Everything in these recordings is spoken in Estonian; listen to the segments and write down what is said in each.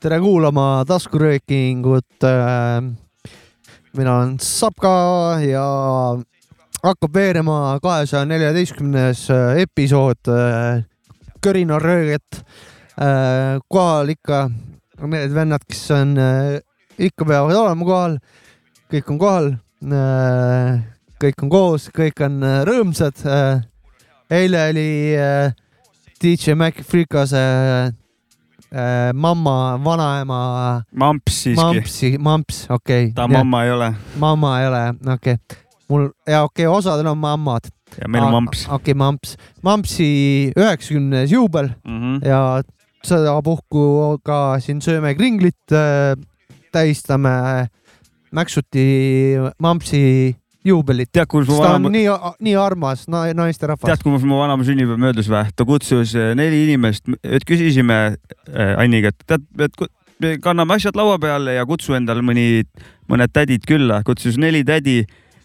tere kuulama taskuröökingut. mina olen Sapka ja hakkab veerema kahesaja neljateistkümnes episood Körina rööget. kohal ikka need vennad, kes on, ikka peavad olema kohal. kõik on kohal. kõik on koos, kõik on rõõmsad. eile oli DJ Maci Freekase äh, mamma, vanaema. mamps siiski. mampsi, mamps, okei okay.. ta mamma ei ole. mamma ei ole, okei okay.. Mul ja okei okay,, osadel on mammad. ja meil on mamps. okei okay,, mamps, mampsi üheksakümnes juubel mm -hmm. ja sedapuhku ka siin sööme kringlit äh,, tähistame Mäksuti mampsi juubelit. tead, kus mu vanaema. nii, nii armas na, naisterahvas. tead, kui mu vanaema sünnipäev möödus või? ta kutsus eh, neli inimest, et küsisime äh, Anniga, et tead, et kanname asjad laua peale ja kutsu endale mõni, mõned tädid külla. kutsus neli tädi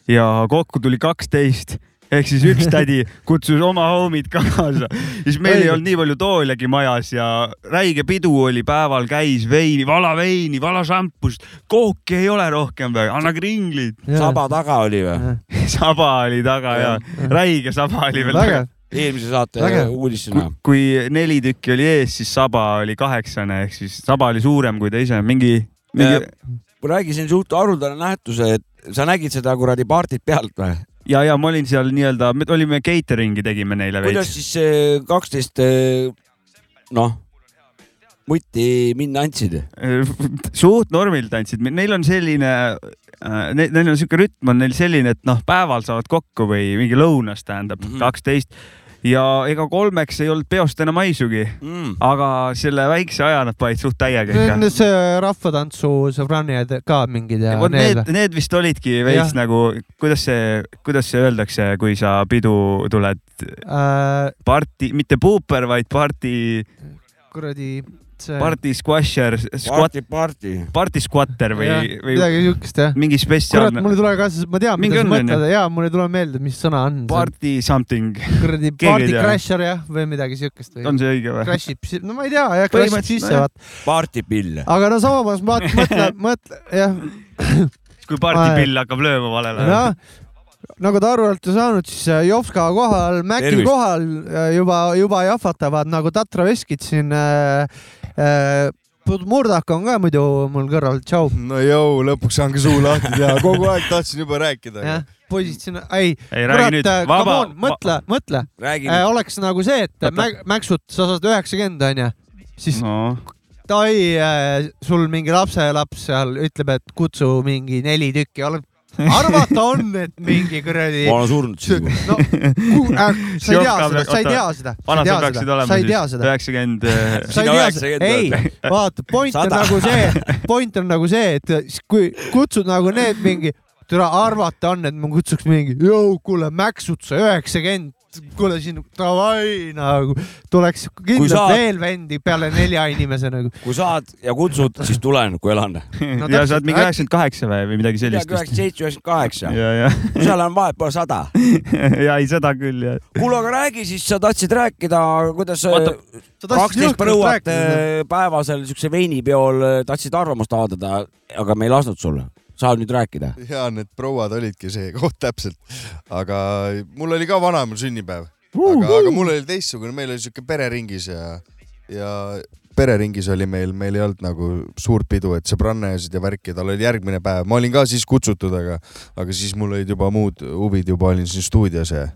ja kokku tuli kaksteist. Ehk siis üks tädi kutsus oma homid kaasa, siis meil ei olnud nii palju tooliagi majas ja räige pidu oli, päeval käis veini, vala veini, vala šampust, kooki ei ole rohkem või, anna kringlid. saba taga oli või? saba oli taga ja, ja. räige saba oli veel taga. Eelmise saate uudisena. kui neli tükki oli ees, siis saba oli kaheksane ehk siis saba oli suurem kui ta ise, mingi, mingi.... räägi siin suht haruldane nähtus, et sa nägid seda kuradi partit pealt või? ja, ja ma olin seal nii-öelda, me olime catering'i tegime neile veits. kuidas siis kaksteist, noh, mutti minna andsid? suht normilt andsid, neil on selline, neil, neil on siuke rütm on neil selline, et noh, päeval saavad kokku või mingi lõunas tähendab mhm. kaksteist mm -hmm ja ega kolmeks ei olnud peost enam haisugi mm., aga selle väikse aja nad panid suht täiega ikka. see rahvatantsu sõbrannid ka mingid ja, ja need, need vist olidki veits nagu, kuidas see, kuidas see öeldakse, kui sa pidu tuled äh... parti, mitte puuper, vaid parti. kuradi see. Party squasher, squat. party, party squatter või, või. midagi siukest jah. mingi spetsiaalne. kurat, mul ei tule ka, ma tean, mida sa mõtled ja mul ei tule meelde, mis sõna on. Party something. kuradi party crasher jah, või midagi siukest või. on see õige või? Crash ib, no ma ei tea, jah, crash ib sisse vaat. Party pill. aga no samas mõtle, mõtle, jah. kui party pill hakkab lööma valele nagu te aru olete saanud, siis äh, Jovska kohal, Mäki kohal äh, juba, juba jahvatavad nagu tatraveskid siin äh, äh, Murdak on ka muidu mul kõrval, tšau. no jõu, lõpuks saan ka suu lahti teha, kogu aeg tahtsin juba rääkida. poisid siin, ei, kurat, come on, mõtle, mõtle. Äh, oleks nagu see, et Mäk, Mäksut, sa saad üheksakümmend onju, siis no. Davai äh,, sul mingi lapselaps seal ütleb, et kutsu mingi neli tükki, oled arvata on, et mingi kuradi. ma olen surnud juba. no, äh, sa ei tea seda, sa ei tea seda. vanad sa peaksid olema siis üheksakümmend. sa ei tea seda, ei, vaata, point on nagu see, point on nagu see, et kui kutsud nagu need mingi, türa arvata on, et ma kutsuks mingi, kuule, Mäksut sa üheksakümmend kuule siin davai nagu tuleks kindlalt saad, veel vendi peale nelja inimese nagu. kui saad ja kutsud, siis tulen, kui elan no,. ja sa oled mingi üheksakümmend kaheksa või, või midagi sellist. üheksakümmend seitse, üheksakümmend kaheksa. seal on vahet pole sada. ja ei, seda küll jah. kuule, aga räägi siis, sa tahtsid rääkida, kuidas kaksteist põruat päevasel siukse veinipeol tahtsid arvamust avaldada, aga me ei lasknud sulle saad nüüd rääkida? ja need prouad olidki see koht täpselt, aga mul oli ka vanaemal sünnipäev aga aga mul oli teistsugune, meil oli siuke pereringis ja, ja pereringis oli meil, meil ei olnud nagu suurt pidu, et sõbrannajasid ja värki, tal oli järgmine päev, ma olin ka siis kutsutud, aga, aga siis mul olid juba muud huvid, juba olin siin stuudios ja,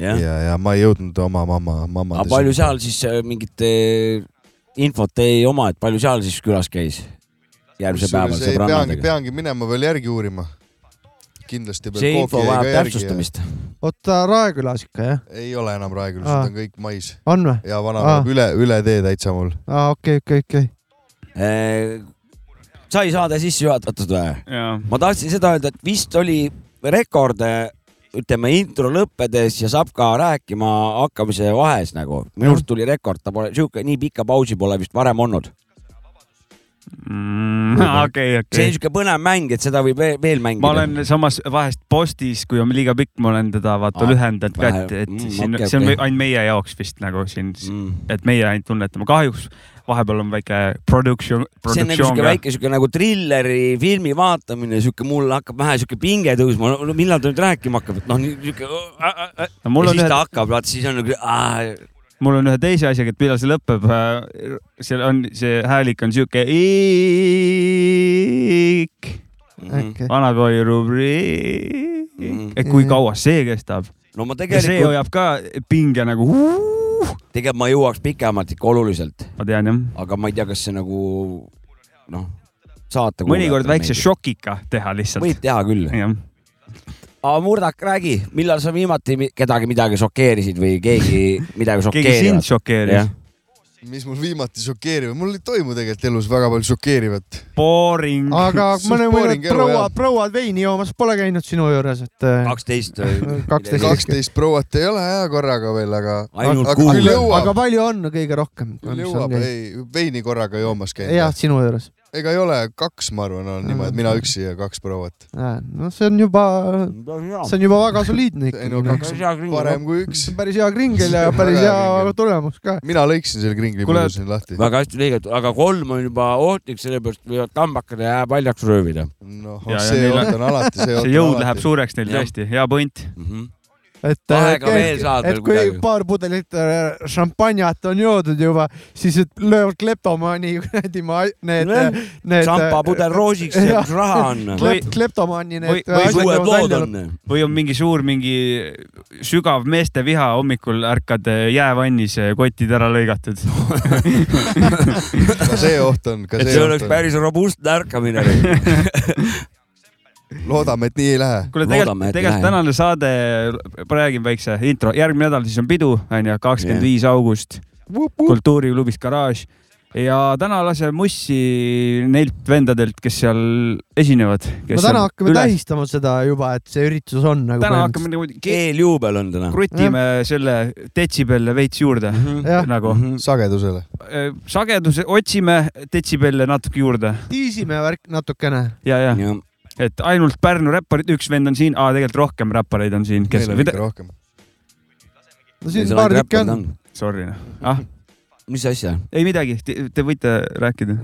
ja, ja, ja ma ei jõudnud oma mamma, mamma. aga palju seal siis äh, mingit äh, infot ei oma, et palju seal siis külas käis? Järgmise päeval sõbrannadega. peangi minema veel järgi uurima. kindlasti. see info vajab täpsustamist. oota, Raekülas ikka jah? ei ole enam Raekülas, need on kõik mais. on või? ja vana üle, üle tee täitsa mul. aa, okei, okei, okei. sai saade sisse juhatatud või? ma tahtsin seda öelda, et vist oli rekord ütleme intro lõppedes ja Sapka rääkima hakkamise vahes nagu. minu arust tuli rekord, ta pole sihuke, nii pikka pausi pole vist varem olnud. Okei, okei. see on siuke põnev mäng, et seda võib veel mängida. ma olen samas vahest postis, kui on liiga pikk, ma olen teda vaata ah, lühendanud ka, et, et mm, siin okay,, see on okay. ainult meie jaoks vist nagu siin mm., et meie ainult tunnetame. kahjuks vahepeal on väike production, production. see on nagu siuke väike siuke nagu trilleri filmi vaatamine, siuke mul hakkab vähe siuke pinge tõusma millal ta nüüd rääkima hakkab, et noh, no, ja siis ühed... ta hakkab, vaat siis on nagu mul on ühe teise asjaga, et millal see lõpeb. Äh, seal on see häälik on siuke ik okay.. vanakooli rubriik mm. -hmm. et kui kaua see kestab. no ma tegelikult. see hoiab ka pinge nagu uh.. tegelikult ma jõuaks pikemalt ikka oluliselt. ma tean jah. aga ma ei tea, kas see nagu noh, saate. mõnikord väikse šokiga teha lihtsalt. võib teha küll. Aga Murdak, räägi, millal sa viimati kedagi midagi šokeerisid või keegi midagi šokeerivad? keegi sind šokeeris? mis mul viimati šokeeriv, mul ei toimu tegelikult elus väga palju šokeerivat. Boring. aga mõne mõned prouad, prouad veini joomas pole käinud sinu juures, et. Äh, kaksteist või? kaksteist prouat ei ole jah korraga veel, aga. aga palju on kõige rohkem? küll jõuab, ei, veini korraga joomas käinud. jah, sinu juures ega ei ole kaks, ma arvan, on niimoodi, et mina üksi ja kaks prouat. no see on juba, see on juba väga soliidne ikka. ei no kaks on parem kui üks. päris hea kringel ja päris hea tulemus ka. mina lõikasin selle kringli, puudusin lahti. väga hästi lõigatud, aga kolm on juba ohtlik, sellepärast võivad kambakad ja paljaks röövida. noh, see oht on alati, see oht on alati. see jõud läheb suureks neil tõesti, hea point mm. -hmm et, et, et kui kuidagi. paar pudelit äh, šampanjat on joodud juba, siis löövad kleptomaani kuradi need, need. šampapudel roosiks ja kus raha on. kleptomaani need. või uued lood on. või on mingi suur, mingi sügav meesteviha, hommikul ärkad äh, jäävannis, äh, kotid ära lõigatud ka see oht on, ka see on. see oleks päris robustne ärkamine loodame, et nii ei lähe. kuule, tegelikult, tegelikult tänane saade, räägin väikse intro, järgmine nädal siis on pidu, onju, kakskümmend viis august kultuuriklubis Garaaž ja täna laseme mussi neilt vendadelt, kes seal esinevad. no täna hakkame üles. tähistama seda juba, et see üritus on nagu. täna hakkame nagu. eeljuubel on täna. krutime ja. selle detsibelle veits juurde mm -hmm. nagu mm. -hmm. sagedusele. Äh, sageduse, otsime detsibelle natuke juurde. tiisime värk natukene. ja, ja, ja et ainult Pärnu räpparid, üks vend on siin, tegelikult rohkem räppareid on siin, kes. meil on ikka rohkem. no siin paar tükki on. Sorry, noh. ah mis asja? ei midagi, te võite rääkida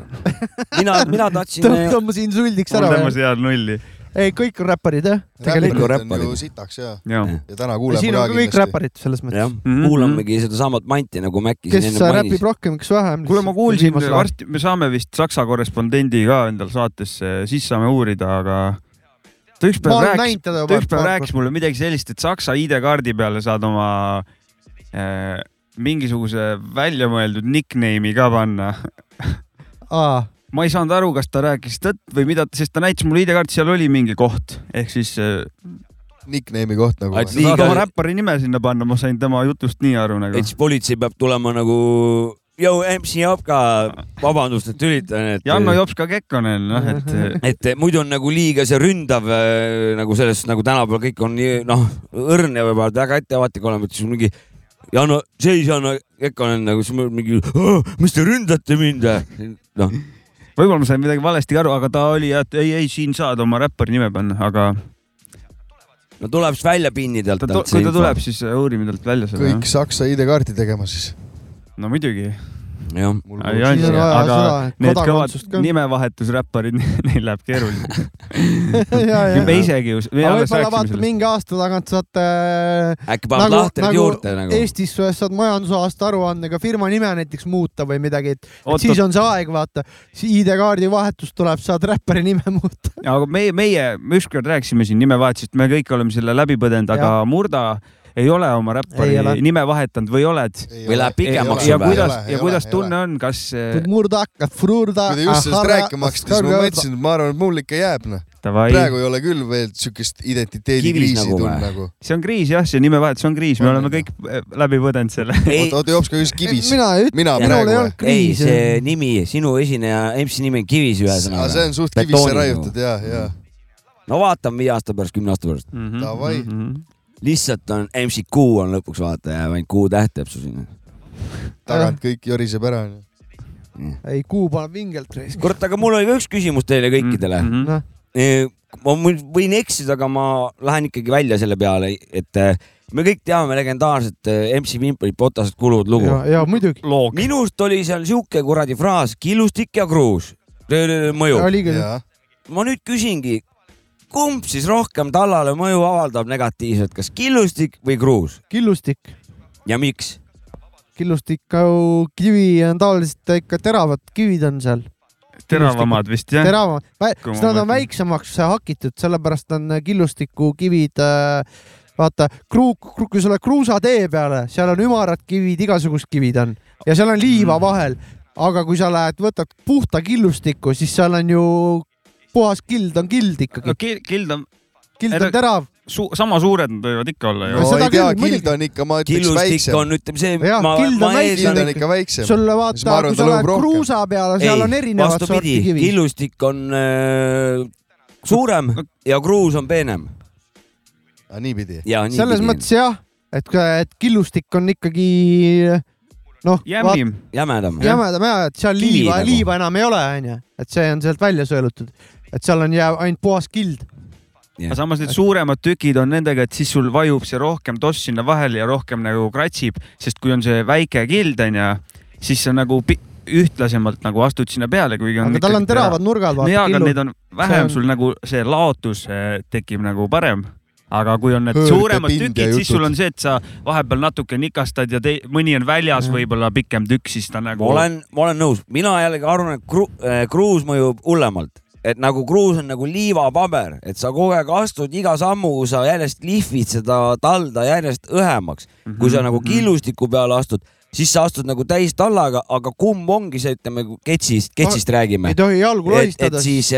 mina, mina tahtsin. tõmbasin suldiks ära. tõmbasin head nulli ei, kõik on räpparid jah. on räpparid. sitaks ja, ja., ja täna kuuleme siin on ka kõik räpparid selles mõttes. Mm -hmm. kuulamegi sedasamat manti nagu Mäkki kes räpib rohkem, kes vähem. kuule, ma kuulsin, varsti me saame vist Saksa korrespondendi ka endal saatesse, siis saame uurida, aga ta ükspäev rääkis, ta ükspäev rääkis mulle midagi sellist, et Saksa ID-kaardi peale saad oma äh, mingisuguse väljamõeldud nickname'i ka panna ma ei saanud aru, kas ta rääkis tõtt või mida, sest ta näitas mulle ID-kaarti, seal oli mingi koht ehk siis äh,. Nickname'i koht nagu. sa saad oma räppari nime sinna panna, ma sain tema jutust nii aru nagu. et siis politsei peab tulema nagu Jou, MC Jopka, vabandust, et tülitan, et. Janno Jopska Kekkonen, noh, et. et muidu on nagu liiga see ründav äh, nagu sellest nagu tänapäeval kõik on nii noh, õrn ja võib-olla väga ettevaatlik olema, et siis mingi Janno, seis Janno Kekkonen nagu siis mingi, mis te ründate mind, noh võib-olla ma sain midagi valesti aru, aga ta oli, et ei, ei, siin saad oma räppari nime panna, aga. no tuleb siis välja pinnida talt. kui ta info. tuleb, siis uurime talt välja selle. kõik Saksa ID-kaarti tegema siis. no muidugi jah. aga need kõvad nimevahetusräpparid, neil läheb keeruliseks me isegi ju. võib-olla vaata mingi aasta tagant saate. äkki paned nagu, lahtrid nagu juurde nagu. Eestis saad majandusaasta aruandega firma nime näiteks muuta või midagi, et, et siis on see aeg, vaata. ID-kaardi vahetus tuleb, saad räppari nime muuta. aga meie, meie, me ükskord rääkisime siin nimevahetusest, me kõik oleme selle läbi põdenud, aga Murda ei ole oma räppari nime vahetanud või oled? või läheb pikemaks? ja kuidas, ja kuidas tunne on, kas? Te just sellest rääkima hakkasite, siis ma mõtlesin, et ma arvan, et mul ikka jääb noh. praegu ei ole küll veel siukest identiteedikriisi nagu tulnud nagu. see on kriis jah, see nimevahetus on kriis, me oleme kõik eh, läbi põdenud selle. oota, oota, Jops, kas kivis? mina ütle, minul ei see nimi, sinu esineja, MC nimi on Kivis ühesõnaga. see on suht kivisse raiutud ja, ja. no vaatame viie aasta pärast, kümne aasta pärast mm. -hmm, Davai mm. -hmm lihtsalt on MCQ on lõpuks vaata ja ainult Q täht jääb su sinna. tagant kõik joriseb ära. ei, kuu paneb vingelt reis. kurat, aga mul oli ka üks küsimus teile kõikidele mm. -hmm. -hmm. ma võin eksida, aga ma lähen ikkagi välja selle peale, et äh, me kõik teame legendaarset äh, MC Vimpeli Botased kulud lugu. ja, ja muidugi. loog. minust oli seal sihuke kuradi fraas killustik ja kruus. mõju. ma nüüd küsingi, kumb siis rohkem tallale mõju avaldab negatiivselt, kas killustik või kruus killustik, ja miks? killustik, kivi on tavaliselt ikka teravad kivid on seal. teravamad vist jah? teravamad, sest nad on väiksemaks hakitud, sellepärast on killustikukivid äh, vaata, kruu-, kui sa oled kruusatee peale, seal on ümarad kivid, igasugused kivid on ja seal on liiva Mm. vahel. aga kui sa lähed, võtad puhta killustiku, siis seal on ju puhas kild on kild ikkagi no, kild on kild ära- on terav. su sama suured nad võivad ikka olla ju No ei tea, kild on ikka, ma ütleks väiksem. on, ütleme see, Jah, ma, kild on ma väiksem. kild eeldan on, ikka väiksem. sulle Siis vaata, kui sa lähed kruusa peale, seal on erinevat sorti kivi. killustik on äh, suurem ja kruus on peenem niipidi. ja nii. selles mõttes jah, et, et killustik on ikkagi noh, jämedam. jämedam ja, et seal liiva nagu., liiva enam ei ole, onju, et see on sealt välja sõelutud, et seal on jääb ainult puhas kild. aga samas need suuremad tükid on nendega, et siis sul vajub see rohkem toss sinna vahele ja rohkem nagu kratsib, sest kui on see väike kild onju, siis sa nagu pi- ühtlasemalt nagu astud sinna peale, kuigi on. aga tal on teravad nurgad, no jaa, aga need killu. on vähem See on- sul nagu see laotus eh, tekib nagu parem. aga kui on need Hõõrde suuremad tükid, siis sul on see, et sa vahepeal natuke nikastad ja te, mõni on väljas võib-olla pikem tükk, siis ta nagu. ma olen, ma olen nõus, mina jällegi arvan, et kru, äh, kruus mõjub hullemalt, et nagu kruus on nagu liivapaber, et sa kogu aeg astud iga sammuga, sa järjest lihvid seda talda järjest õhemaks. kui sa Mhm. nagu killustiku peale astud, siis sa astud nagu täis tallaga, aga kumb ongi see, ütleme kui ketsist, ketsist räägime ei. tohi jalgu et, lohistada. et siis,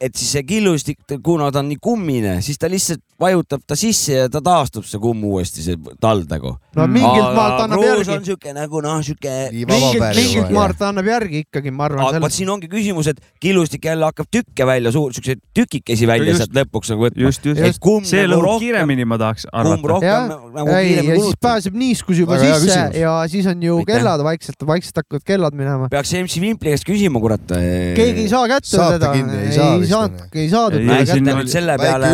et siis see killustik, kuna ta on nii kummine, siis ta lihtsalt vajutab ta sisse ja ta taastub see kumm uuesti, see tald nagu. no mingilt maalt annab järgi on. siuke nagu noh, siuke mingilt, mingilt maalt annab järgi ikkagi, ma arvan aga vot siin ongi küsimus, et killustik jälle hakkab tükke välja, suur siukseid tükikesi välja Just. sealt lõpuks nagu võtma. just, just, just., kumb see nagu lõhub rohkem, kiiremini, ma tahaks kumb arvata. rohkem Jah. nagu ei, ja kiiremini siis kulutab. pääseb niiskus juba sisse ja siis on ju Aitäh. kellad vaikselt, vaikselt hakkavad kellad minema. peaks MC Vimpli käest küsima, kurat. keegi ei saa kätte Saate seda, ei saanud on, ei saadud sinna nüüd selle peale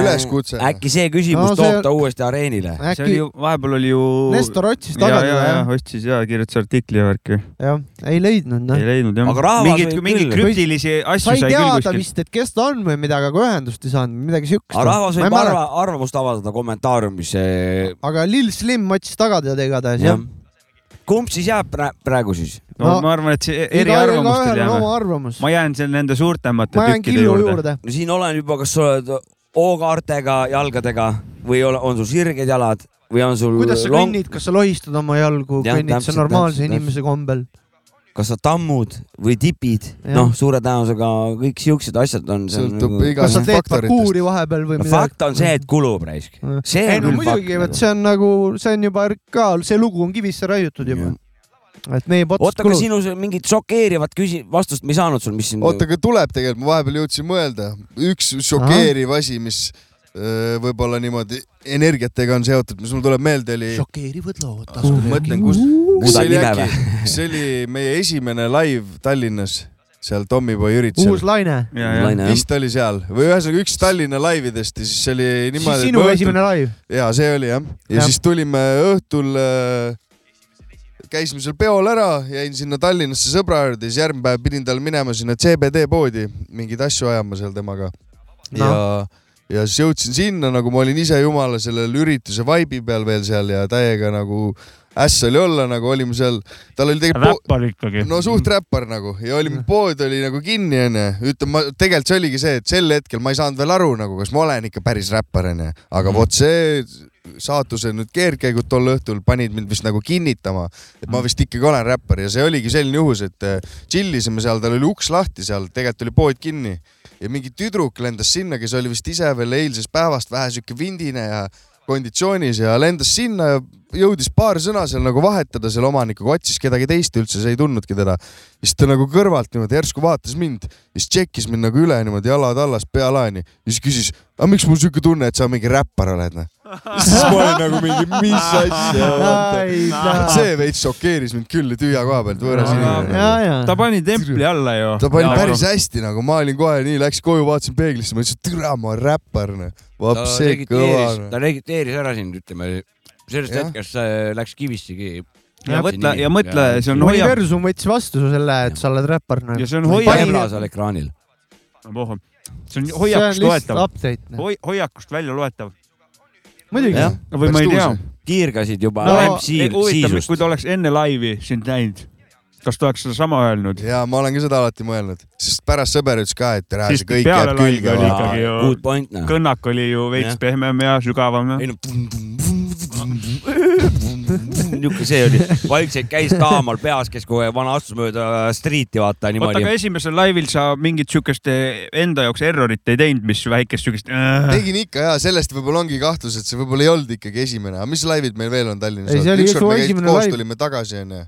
äkki see küsimus No see- toob ta uuesti areenile. see äkki oli ju, vahepeal oli ju. Nestor otsis ja, tagasi ja, ja ostis ja kirjutas artikli ja värki. jah, ei leidnud noh ei. leidnud jah mingeid mingeid krüptilisi asju sai sai küll teada kuskil. vist, et kes ta on või midagi, aga ühendust ei saanud, midagi siukest. aga rahvas võib arva, arvamust avaldada kommentaariumis. aga Lil Slim otsis tagasi igatahes jah. Kumb siis jääb praegu siis? no No, ma arvan, et see eriarvamustel jääme ma jään seal nende suurtemate tükkide juurde. juurde. no siin olen juba, kas sa oled O-kaartega jalgadega või ole, on sul sirged jalad või on sul kuidas sa kõnnid, kas sa lohistad oma jalgu, kõnnid sa normaalse täpselt, inimese kombel? Kas sa tammud või tipid, noh, suure tõenäosusega kõik siuksed asjad on. sõltub kas sa igasugustest teed faktoritest. parkuuri vahepeal või no midagi? fakt on see, et kulub raisk. see ei on no küll muidugi, vot fakt. see on nagu, see on juba ka, see lugu on kivisse raiutud juba. et meie pots oota, aga kulub. sinu mingit šokeerivat küsi-, vastust me ei saanud sul, mis siin. oota, aga tuleb tegelikult, ma vahepeal jõudsin mõelda, üks šokeeriv asi, mis võib-olla niimoodi energiatega on seotud, mis mul tuleb meelde, oli, šokeerivad lood mõtlen, kus, kas see oli äkki, see oli meie esimene live Tallinnas, seal Tommyboy üritusel uus. laine. ja, ja. Vist oli seal või ühesõnaga üks Tallinna laividest ja siis see oli niimoodi. sinu esimene live. ja see oli jah, ja Jah. siis tulime õhtul äh, käisime seal peol ära, jäin sinna Tallinnasse sõbra juurde, siis järgmine päev pidin tal minema sinna CBD poodi mingeid asju ajama seal temaga No. ja, ja siis jõudsin sinna, nagu ma olin ise jumala sellel ürituse vibe'i peal veel seal ja täiega nagu äss oli olla, nagu olime seal, tal oli tegelikult räppar ikkagi. no suht räppar nagu. Ja olime, pood oli nagu kinni onju, ütleme, ma tegelikult see oligi see, et sel hetkel ma ei saanud veel aru nagu, kas ma olen ikka päris räppar onju, aga vot see saatuse nüüd keerdkäigud tol õhtul panid mind vist nagu kinnitama, et ma vist ikkagi olen räppar. Ja see oligi selline juhus, et eh, chill isime seal, tal oli uks lahti seal, tegelikult oli pood kinni ja mingi tüdruk lendas sinna, kes oli vist ise veel eilsest päevast vähe sihuke vindine ja konditsioonis ja lendas sinna ja jõudis paar sõna seal nagu vahetada selle omanikuga, otsis kedagi teist üldse, see ei tundnudki teda. siis ta nagu kõrvalt niimoodi järsku vaatas mind, siis tšekkis mind nagu üle niimoodi jalad allas, pea laeni ja siis küsis, aga miks mul siuke tunne, et sa mingi räppar oled, noh. siis ma olin nagu mingi, mis asja. see veits šokeeris mind küll tühja koha pealt, võõras inimene. ta pani templi alla ju. ta pani päris hästi nagu, ma olin kohe nii, läks koju, vaatasin peeglisse, ma ütlesin, et türa, ma olen räppar. Noh. ta ta registreeris ära sind, ütleme sellest hetkest läks kivissigi ja mõtle, ja mõtle, see on hoiab. universum võttis vastu selle, et sa oled räppar nagu.. ja see on hoiab. seal ekraanil. see on hoiakust loetav. Noh. Hoi, hoiakust välja loetav. muidugi. või ma ei tea. kiirgasid juba no, siisust. kui ta oleks enne laivi sind näinud, kas ta oleks sedasama öelnud? ja ma olen ka seda alati mõelnud, sest pärast sõber ütles ka, et tere, see kõik jääb külge. Noh. kõnnak oli ju veits pehmem ja sügavam. ei no niisugune see oli, vaikselt käis taamal peas, kes kohe vana astus mööda striiti, vaata niimoodi. oota, aga esimesel laivil sa mingit siukest enda jaoks errorit ei teinud, mis väikest siukest äh...? tegin ikka ja sellest võib-olla ongi kahtlus, et see võib-olla ei olnud ikkagi esimene, aga mis laivid meil veel on Tallinnas? ükskord me käisime koos, tulime tagasi onju.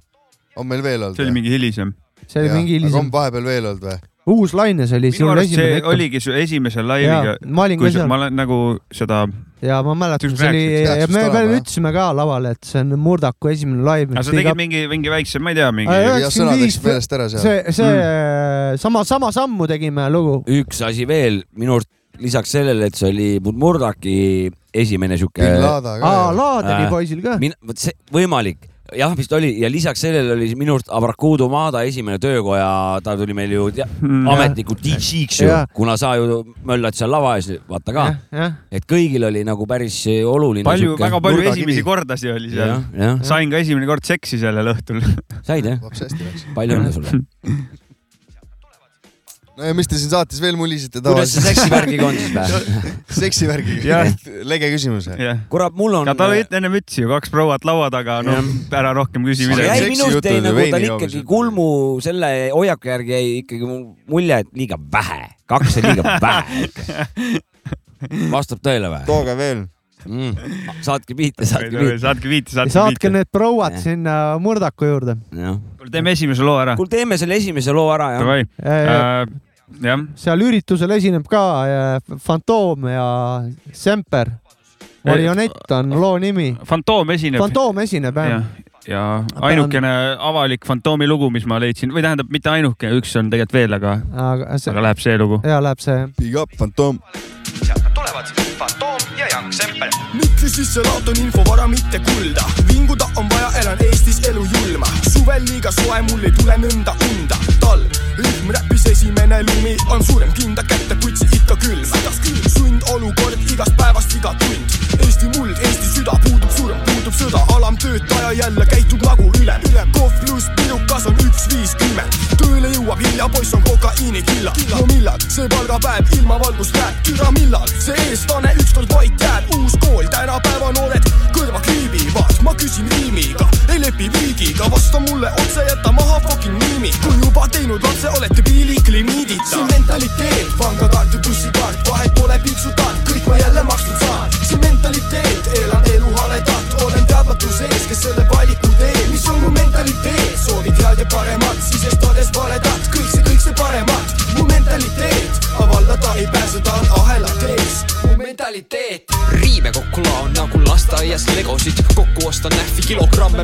on meil veel olnud? see oli mingi hilisem. see oli mingi hilisem. on vahepeal veel olnud või? Uus laines oli. minu arust see ikka. oligi su esimese laiviga. ma olin ka seal. ma olen nagu seda. ja ma mäletan, see oli, ja me veel ütlesime ka laval, et see on Murdaku esimene laiv. aga sa tegid mingi, mingi väikse, ma ei tea, mingi. meelest ära seal. see, see mm. sama, sama sammu tegime lugu. üks asi veel, minu arust lisaks sellele, et see oli Murdaki esimene sihuke. Laada ka. aa, Laad oli poisil ka. vot see võimalik jah, vist oli ja lisaks sellele oli minu arust Abrakudu Maada esimene töökoja, ta tuli meil ju mm, ametlikult DJ-ks ju, kuna sa ju möllad seal lava ees, vaata ka. et kõigil oli nagu päris oluline. palju, väga palju esimesi kordasid oli seal. sain ka esimene kord seksi sellel õhtul. said jah? palju õnne sulle no ja mis te siin saates veel mulisite tavaliselt? kuidas see seksivärgiga on siis või? seksivärgiga lege küsimus. kurat, mul on. tal olid enne mütsi ju, kaks prouat laua taga, no ära rohkem küsi midagi. jäi minust jäi nagu tal ikkagi kulmu selle hoiaku järgi jäi ikkagi mulje, et liiga vähe, kaks on liiga vähe vastab tõele või? tooge veel mm.. saatke viite, saatke viite. saatke viite, saatke viite. saatke need prouad sinna Murdaku juurde. Kuule, teeme esimese loo ära. kuule, teeme selle esimese loo ära, jah. Äh, jah. seal üritusel esineb ka äh, Fantoom ja Semper. marionett on loo nimi. Fantoom esineb. Fantoom esineb, jah ja ainukene avalik Fantoomi lugu, mis ma leidsin või tähendab, mitte ainuke, üks on tegelikult veel, aga, aga, see... aga läheb see lugu. ja läheb see. Big up, Fantoom. sealt nad tulevad Fantoom ja Young Sempel. Mitli sisse laotan infovara, mitte kulda. vinguda on vaja, elan Eestis elu julma. suvel liiga soe, mul ei tule nõnda unda. talv, rütm räppis esimene lumi on suurem kinda kätte, kutsi ikka külm. sundolukord igast päevast iga tund. Eesti muld, Eesti süda puudub surm, puudub sõda, alamtöötaja jälle käitub nagu ülem. kohv pluss pirukas on üks viiskümmend. tööle jõuab hilja, poiss on kokaiinikilla. no millal see palgapäev ilma valgust näeb, türa millal see eestlane ükskord vait jääb, uus kool, tänapäeva noored kõrva kriibivad, ma küsin riimiga, ei lepi viigiga, vasta mulle otse, jäta maha fucking miimi. kui juba teinud lapse, olete piilik limiidita. see mentaliteet, pangakaart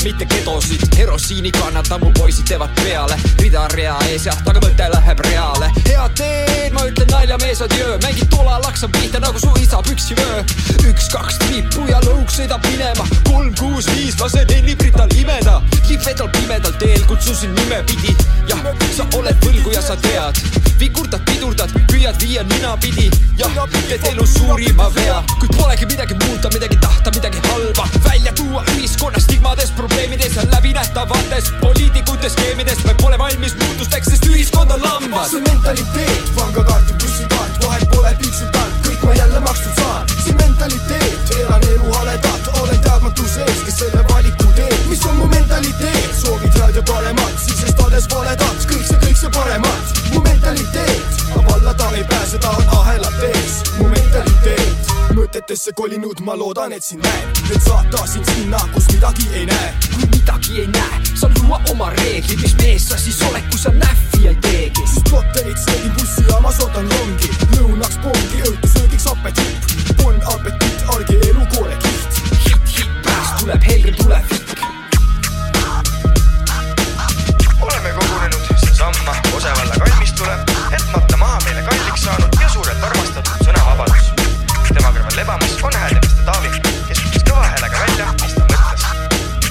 mitte kedosid herosiini kannatan, mu poisid teevad peale rida rea ees jah, aga mõte läheb reale head teed, ma ütlen naljamees adjöö mängid tola, laksan pihta nagu su isa püksivöö üks, kaks triipu ja lõug sõidab minema. Kolm, kuus, viis lasen Ennibrital imeda. Lippvedal pimedal teel kutsusin nimepidi jah, sa oled võlgu ja sa tead. Vigurdad, pidurdad, püüad viia ninapidi. Jah, teed elus suurim ma vea, kuid polegi midagi muuta, midagi tahta, midagi halba. Välja tuua ühiskonna stigmades, probleemides ja läbinähtavates poliitikute skeemides me pole valmis muutusteks, sest ühiskond on lambas. see mentaliteet, pangakaart ja bussikaart, vahet pole piiksutanud, kõik ma jälle makstud saan. see mentaliteet, elan elu haledat, olen teadmatuse ees, kes selle valiku teeb. mis on mu mentaliteet, soovid head ja paremat, sisestades valedad, kõik see, kõik ja paremat mu mentaliteet vallata ei pääse, ta on ahelad ees mu mentaliteet mõtetesse kolinud, ma loodan, et sind näen, et saata sind sinna, kus midagi ei näe. kui midagi ei näe, saab luua oma reeglid, mis mees sa siis oled, kui sa näffi ei teegi. Slotterit sõidin bussijaamas, ootan rongi, lõunaks pongi, õhtusöögiks apetiit. Bon apetiit, argielu koorekiht. hitt, hitt, pärast tuleb helge tulevik. oleme kogunenud siinsamma Osevalla kalmistule, et matta maha meile kalliks saanud lebamas on hääldemiste Taavi, kes ütles kõva häälega välja, mis ta mõtles.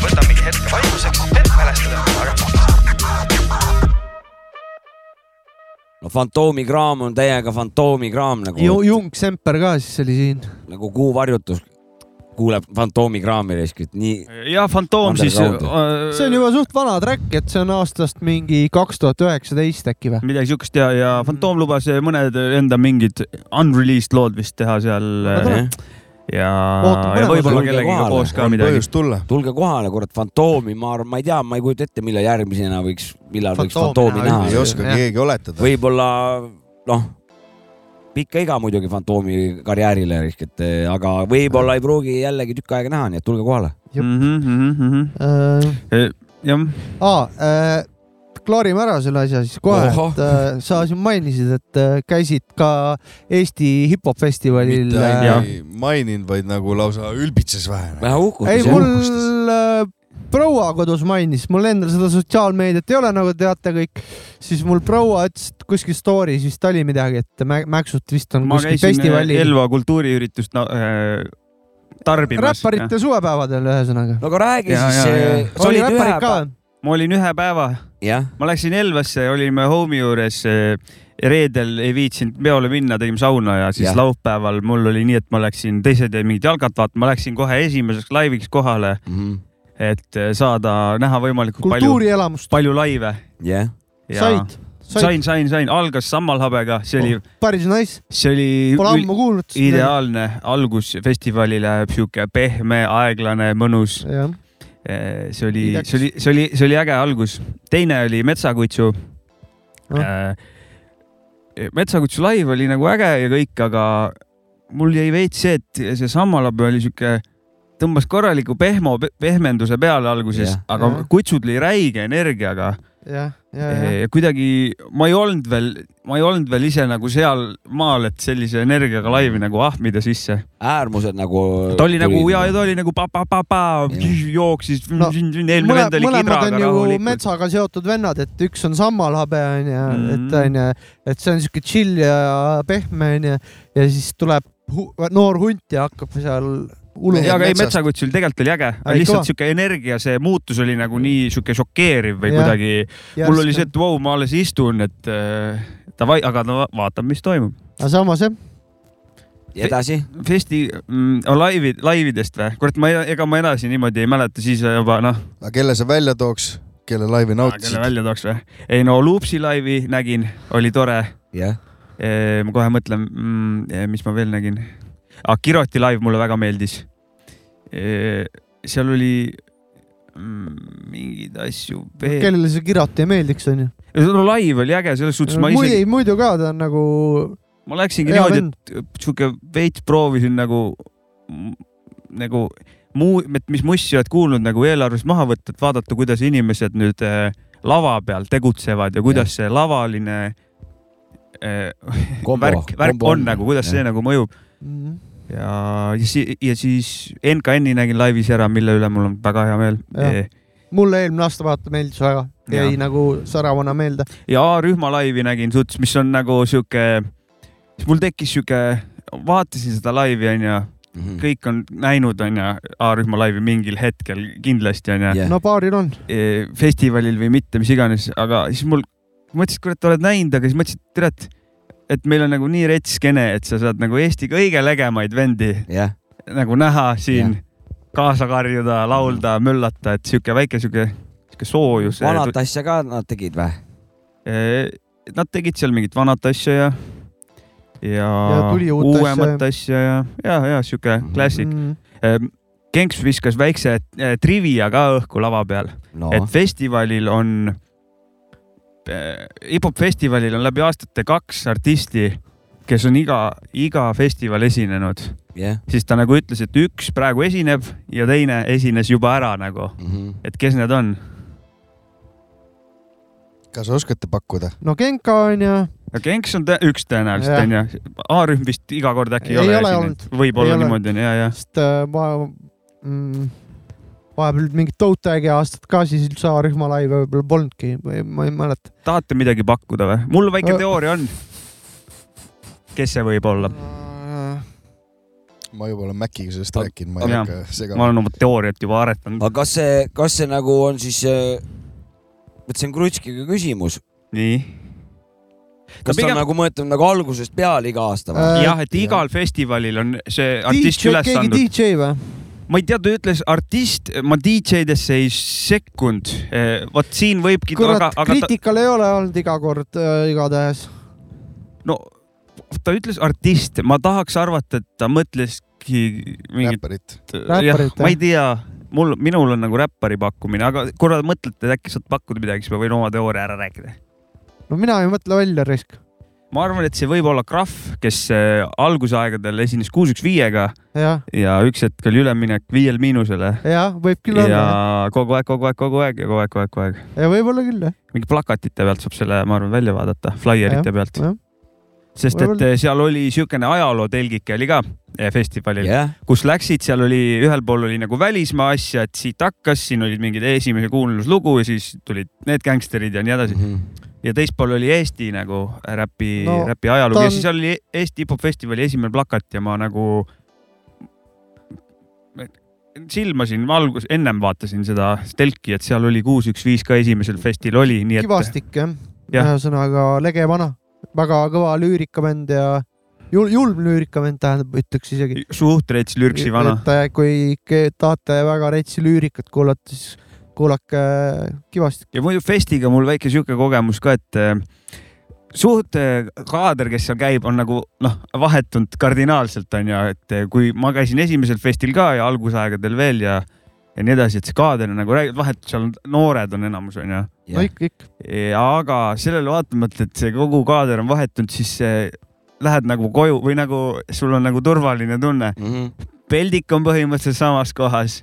võtamegi hetke vaikuseks, et mälestada armastust. no Fantoomikraam on täiega Fantoomikraam nagu Ju, Jung Semper ka siis oli siin. nagu kuuvarjutus kuuleb Fantoomikraami riskilt, nii. ja Fantoom siis. see on juba suht vana track, et see on aastast mingi kaks tuhat üheksateist äkki või? midagi siukest ja, ja Fantoom lubas mõned enda mingid unreleased lood vist teha seal. ja, ja võib-olla kellegiga koos ka midagi. tulge kohale, kurat, Fantoomi, ma arvan, ma ei tea, ma ei kujuta ette, millal järgmisena võiks, millal võiks Fantoomi näha. ei oska keegi oletada. võib-olla noh pikka iga muidugi Fantoomi karjäärile, et aga võib-olla ei pruugi jällegi tükk aega näha, nii et tulge kohale. Mm -hmm. uh, jah. aa äh,, klaarime ära selle asja siis kohe, et äh, sa siin mainisid, et äh, käisid ka Eesti hip-hop festivalil. mitte ainult ei maininud, vaid nagu lausa ülbitses vähe. vähe uhkustas. ei, mul äh, proua kodus mainis, mul endal seda sotsiaalmeediat ei ole, nagu teate kõik, siis mul proua ütles, et kuskil story's vist oli midagi, et Mäksut vist on ma kuskil festivalil. Elva kultuuriüritust no, äh, tarbimas. räpparite suvepäevadel ühesõnaga. no aga räägi ja, siis. oli räpparid ka ma olin ühe päeva. ma läksin Elvasse, olime homi juures reedel ei viitsinud peole minna, tegime sauna ja siis ja. laupäeval mul oli nii, et ma läksin, teised jäid mingit jalgat vaatama, ma läksin kohe esimeseks laiviks kohale mm. -hmm et saada näha võimalikult palju, palju laive yeah.. said? sain, sain, sain, algas Sammalhabega, see oli oh,. päris nice. see oli. Pole ammu kuulnud. ideaalne algus festivalile, sihuke pehme, aeglane, mõnus. see oli, see oli, see oli, see oli äge algus. teine oli Metsakutsu no.. metsakutsu live oli nagu äge ja kõik, aga mul jäi veits see, et see Sammalhabe oli sihuke tõmbas korraliku pehmo pehmenduse peale alguses, aga ja. kutsu tuli räige energiaga. ja, ja, ja. ja kuidagi ma ei olnud veel, ma ei olnud veel ise nagu seal maal, et sellise energiaga laivi nagu ahmida sisse. äärmused nagu. ta oli nagu ja, ja ta oli nagu pa-pa-pa-pa, jooksis no,. eelmine vend oli kidraga rahulikult. metsaga seotud vennad, et üks on sammalhabe onju mm, -hmm. et onju, et see on siuke chill ja pehme onju ja siis tuleb noor hunt ja hakkab seal ja aga ei, Metsakutsul tegelikult oli äge, lihtsalt sihuke energia, see muutus oli nagu nii sihuke šokeeriv või ja, kuidagi. mul oli see, et vau wow,, ma alles istun, et äh, davai, aga no vaatame, mis toimub. aga samas jah edasi? Festi mm, laivi, laividest või? kurat, ma, ega ma edasi niimoodi ei mäleta, siis juba noh. aga kelle sa välja tooks, kelle laivi nautisid? kelle välja tooks või? ei no Loopsi laivi nägin, oli tore. jah yeah.. ma kohe mõtlen mm,, mis ma veel nägin aga Kiroti live mulle väga meeldis. seal oli mm, mingeid asju veel. kellele see Kirot ei meeldiks, onju? no live oli äge, selles suhtes ma ise. muidu ka ta on nagu. ma läksingi niimoodi, et sihuke veits proovisin nagu, nagu muu, et mis mussi oled kuulnud nagu eelarvest maha võtta, et vaadata, kuidas inimesed nüüd äh, lava peal tegutsevad ja kuidas ja. see lavaline äh, kombo, värk, värk on, on nagu, kuidas ja. see nagu mõjub mm. -hmm ja, ja siis NKN-i nägin laivis ära, mille üle mul on väga hea meel. mulle eelmine aasta vaata meeldis väga, jäi ja. nagu säravana meelde. ja A-rühma laivi nägin suts, mis on nagu sihuke, mul tekkis sihuke, vaatasin seda laivi onju Mm -hmm. kõik on näinud, onju, A-rühma laivi mingil hetkel kindlasti onju yeah.. no paaril on. E, festivalil või mitte, mis iganes, aga siis mul, mõtlesin, et kurat, oled näinud, aga siis mõtlesin, et tere, et meil on nagu nii rets skeene, et sa saad nagu Eesti kõige legemaid vendi yeah. nagu näha siin yeah. kaasa karjuda, laulda, möllata, et sihuke väike sihuke, sihuke soojus. vanat asja ka nad tegid või? Nad tegid seal mingit vanat asja ja, ja, ja uuemat asja ja, ja, ja sihuke klassik mm. -hmm. Genks viskas väikse trivia ka õhku lava peal no., et festivalil on hip-hop festivalil on läbi aastate kaks artisti, kes on iga, iga festival esinenud jah. siis ta nagu ütles, et üks praegu esineb ja teine esines juba ära nagu, Mhm. et kes need on? kas oskate pakkuda? no Genka on ju, no Genks on tõ- üks tõenäoliselt Jah. onju, A-rühm vist iga kord äkki ei, Ei ole ole esinenud, võib-olla niimoodi on ja, ja sest äh, ma mm, vahepeal mingit Toutagi aastat ka siis üldse A-rühma laive võib-olla polnudki või ma ei mäleta. tahate midagi pakkuda või? mul väike Äh. teooria on. kes see võib olla? ma juba olen Maciga sellest rääkinud, ma ei Jah. hakka ma segama. olen oma teooriat juba aretanud. aga kas see, kas see nagu on siis, vot see on Krutskiga küsimus, nii. kas ta pigem- on nagu mõeldud nagu algusest peale iga aasta või? Äh, jah, et igal festivalil on see artist DJ, üles keegi andnud. DJ või? Ma ei tea, ta ütles artist, ma DJ-desse ei sekkunud. vot siin võibki, kurat, aga ta, kriitikal ei ole olnud iga kord äh, igatahes. no ta ütles artist, ma tahaks arvata, et ta mõtleski mingit, räpparit. jah Räpparit,, ma ei tea, mul, minul on nagu räppari pakkumine, aga korra mõtlete, et äkki saad pakkuda midagi, siis ma võin oma teooria ära rääkida. no mina ei mõtle välja risk. Ma arvan, et see võib olla Krahv, kes äh, algusaegadel esines kuus üks viiega jah, ja üks hetk oli üleminek viiel miinusele jah, võib küll ja olla. kogu aeg, kogu aeg, kogu aeg ja kogu aeg, kogu aeg, kogu aeg. ja võib-olla küll jah, mingi plakatite pealt saab selle, ma arvan, välja vaadata, flaierite pealt. jah. sest et eh, seal oli siukene ajalootelgike oli ka eh, festivalil jah, kus läksid, seal oli ühel pool oli nagu välismaa asja, et siit hakkas, siin olid mingid esimese kuulmislugu ja siis tulid need gängsterid ja nii edasi. Ja teist pool oli Eesti nagu räpi No, räpi ajalugu on... ja siis oli Eesti hip-hop festivali esimene plakat ja ma nagu silmasin, ma algus, ennem vaatasin seda telki, et seal oli kuus, üks, viis ka esimesel festil oli, nii et Kivastik jah Jah., ühesõnaga lege vana, väga kõva lüürikamend ja jul-, julm lüürikamend tähendab, ütleks isegi. suht rets lürksi vana. kui tahate väga retsi lüürikat kuulata, siis kuulake Kivastik. ja muidu festiga mul väike sihuke kogemus ka, et eh, suht eh, kaader, kes seal käib, on nagu noh, vahetunud kardinaalselt on ju, et eh, kui ma käisin esimesel festil ka ja algusaegadel veel ja ja nii edasi, et see kaader on nagu räägib, vahet seal noored on enamus on ju. no ikka, ikka. aga sellele vaatamata, et see kogu kaader on vahetunud, siis lähed nagu koju või nagu sul on nagu turvaline tunne. peldik on põhimõtteliselt samas kohas,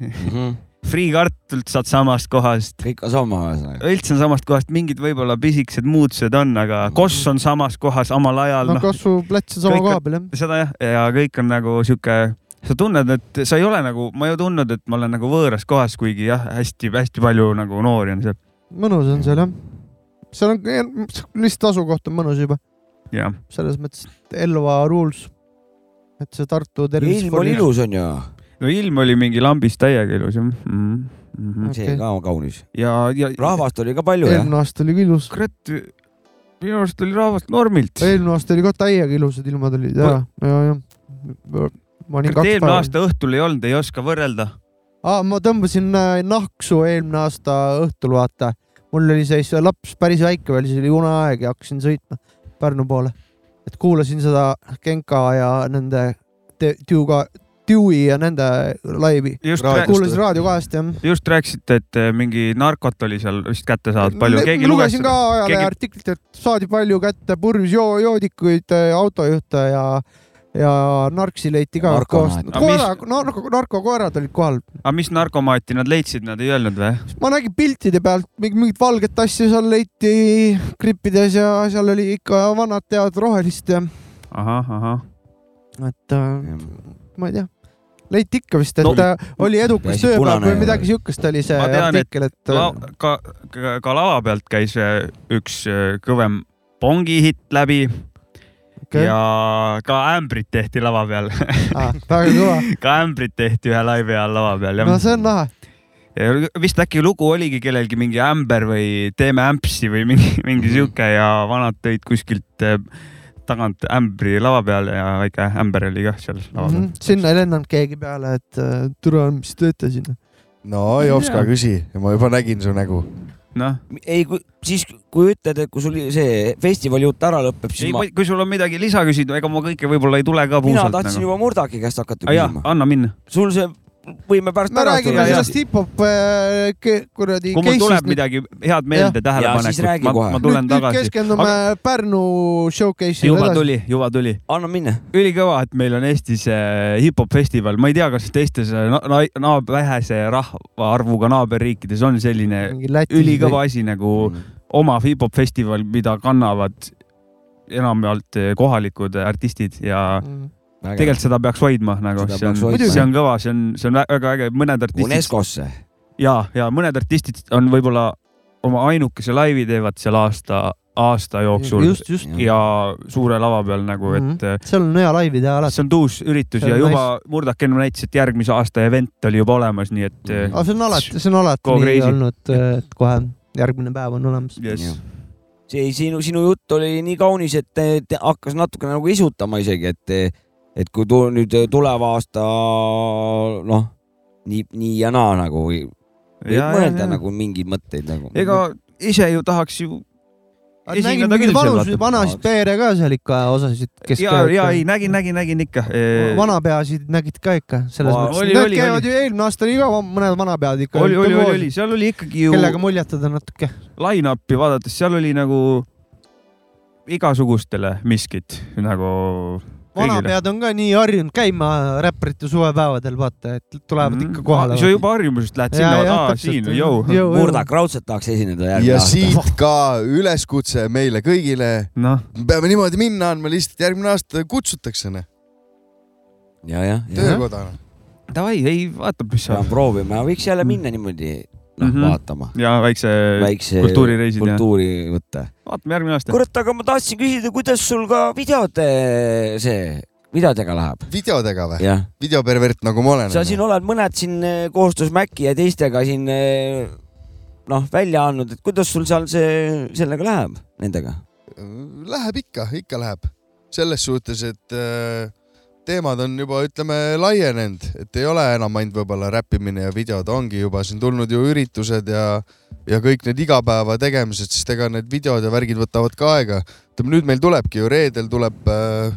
friikartulit saad samast kohast, kõik on sama ühesõnaga. üldse on samast kohast, mingid võib-olla pisikesed muutused on, aga koss on samas kohas omal ajal no noh, kasvuplats on sama koha on- peal jah. seda jah, ja kõik on nagu sihuke, sa tunned, et sa ei ole nagu, ma ei tundnud, et ma olen nagu võõras kohas, kuigi jah, hästi-hästi palju nagu noori on seal mõnus on seal jah. seal on, lihtsalt asukoht on mõnus juba, ja selles mõttes et Elva rules. et see Tartu tervis. ilm oli ilus on ju, no ilm oli mingi lambist täiega ilus jah mm -hmm. see Okei. ka kaunis. ja, ja rahvast oli ka palju jah? eelmine aasta oli ka ilus. kurat, minu arust oli rahvast normilt. eelmine aasta oli ka täiega ilusad ilmad olid ja, ja, ja. eelmine aasta õhtul ei olnud, ei oska võrrelda. aa, ma tõmbasin äh, nahksu eelmine aasta õhtul, vaata. mul oli siis laps päris väike veel, siis oli uneaeg ja hakkasin sõitma Pärnu poole. et kuulasin seda Genka ja nende Te- Tuuga, Dewey ja nende laivi. kuulasin Raadio kahest jah. just rääkisite, et eh, mingi narkot oli seal vist kätte saadud palju, keegi luges lugesin ka ajaleheartiklit, et saadi palju kätte purjus joo-, joodikuid, autojuhte ja, ja narksi leiti ka. Aga koera narko, narkokoerad olid kohal. aga mis narkomaati nad leidsid, nad ei öelnud või? ma nägin piltide pealt mingi- mingit valget asja seal leiti krippides ja seal oli ikka vanad tead rohelist ja ahah, ahah. et äh, ma ei tea, leiti ikka vist, et No, no, oli edukas tööpäev või midagi siukest oli see tean, et artikkel, et La, ka, ka, ka lava pealt käis üks eh, kõvem pongihitt läbi okay. ja ka ämbrit tehti lava peal ah, väga kõva. ka ämbrit tehti ühe laivi ajal lava peal jah no see on lahe. Vist äkki lugu oligi kellelgi mingi ämber või teeme ämpsi või mingi, mingi Mhm. sihuke ja vanad tõid kuskilt eh, tagant ämbri lava peale ja väike ämber oli kah seal lava peal Mm -hmm. sinna ei lennanud keegi peale, et äh, türa, mis teete sinna. no Jopska, küsi, ma juba nägin su nägu. noh, ei, kui siis, kui ütled, et kui sul see festivali jutt ära lõpeb, siis ei ma, kui sul on midagi lisa küsida, ega ma kõike võib-olla ei tule ka mina puusalt tahtsin nagu. juba Murdaki käest hakata küsima. anna minna. sul see võime pärast me tagasi räägime tulla. sellest hip-hop äh, kuradi kui mul tuleb midagi head meelde, tähelepanekut, ma, ma tulen nüüd, tagasi. keskendume Aga Pärnu showcase'ile juba edasi. tuli, juba tuli. anna minna. ülikõva, et meil on Eestis äh, hip-hop festival, ma ei tea, kas teistes äh, na, na, na, vähese rahvaarvuga naaberriikides on selline ülikõva asi nagu oma hip-hop festival, mida kannavad enamjaolt kohalikud artistid ja või? Tegelikult seda peaks hoidma nagu, see on, see on kõva, see on, see on vä- väga äge, mõned artistid UNESCO-sse. ja, ja mõned artistid on võib-olla oma ainukese laivi teevad seal aasta, aasta jooksul just, just. ja suure lava peal nagu, et seal on hea laivi teha alati. see on uus üritus ja juba Murdak enne näitas, et järgmise aasta event oli juba olemas, nii et Mhm. aga see on alati, see on alati nii crazy. olnud, et kohe järgmine päev on olemas. yes. see sinu, sinu jutt oli nii kaunis, et hakkas natuke nagu isutama isegi, et, et kui tu, nüüd tuleva aasta noh, nii, nii ja naa nagu võib Ja, mõelda ja, ja. nagu mingeid mõtteid nagu. ega ise ju tahaks ju nägin mingeid vaata. vanasid peere ka seal ikka osasid, kes ja, ja ei, nägin, nägin, nägin ikka. vanapeasid nägid ka ikka selles Aa, mõttes. oli, käivad ju eelmine aasta oli ka mõned vanapead ikka. oli, oli, oli, oli, seal oli ikkagi ju kellega muljetada natuke. line-up'i vaadates, seal oli nagu igasugustele miskit nagu. Vanapead on ka nii harjunud käima räpparite suvepäevadel, vaata, et tulevad ikka kohale. sa juba harjumusest lähed sinna, aa siin, jõu. Murdak raudselt tahaks esineda järgmine ja aasta. siit ka üleskutse meile kõigile. noh, me peame niimoodi minna andma, lihtsalt järgmine aasta kutsutakse noh, ja, jah, töökodana. davai, ei vaatab, mis saab. proovima, võiks jälle minna niimoodi noh Mhm. vaatama, ja väikse väikse kultuurireisid kultuuri võtta. vaatame järgmine aasta. kurat, aga ma tahtsin küsida, kuidas sul ka videode see, videodega läheb? videodega või? videopervert nagu ma olen. sa siin oled mõned siin eh, koostöös Maci ja teistega siin eh, noh välja andnud, et kuidas sul seal see, sellega läheb, nendega? Läheb ikka, ikka läheb. selles suhtes, et äh, teemad on juba, ütleme, laienenud, et ei ole enam ainult võib-olla räppimine ja videod, ongi juba siin tulnud ju üritused ja ja kõik need igapäeva tegemised, sest ega need videod ja värgid võtavad ka aega. ütleme nüüd meil tulebki ju reedel tuleb äh,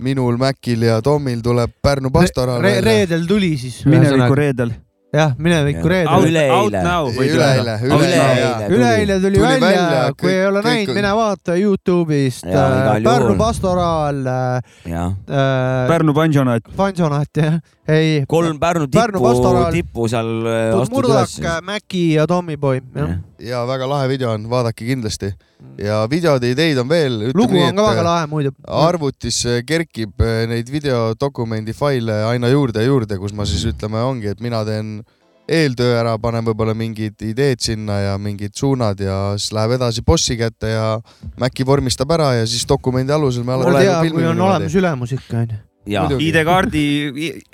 minul, Mäkil ja Tomil tuleb Pärnu pastoral Re. reedel tuli siis. mineviku reedel. jah, mineviku Out, Üleeile. üleeile, üleeile. üleeile tuli, välja, välja, kui ei ole näinud, mine vaata Youtube'ist äh, Pärnu pastoraal äh,, jah, Pärnu Pansionaat. Pansionaat jah, ei. kolm Pärnu tippu tippu seal Murdak Mäki ja Tommyboy, jah. ja väga lahe video on, vaadake kindlasti. ja videode ideid on veel. lugu on ka väga lahe muidu. arvutis kerkib eh, neid videodokumendi faile aina juurde ja juurde, kus ma siis ütleme, ongi, et mina teen eeltöö ära, panen võib-olla mingid ideed sinna ja mingid suunad ja siis läheb edasi bossi kätte ja Maci vormistab ära ja siis dokumendi alusel me ole hea, kui on olemas ülemus ikka onju. ja. ID-kaardi,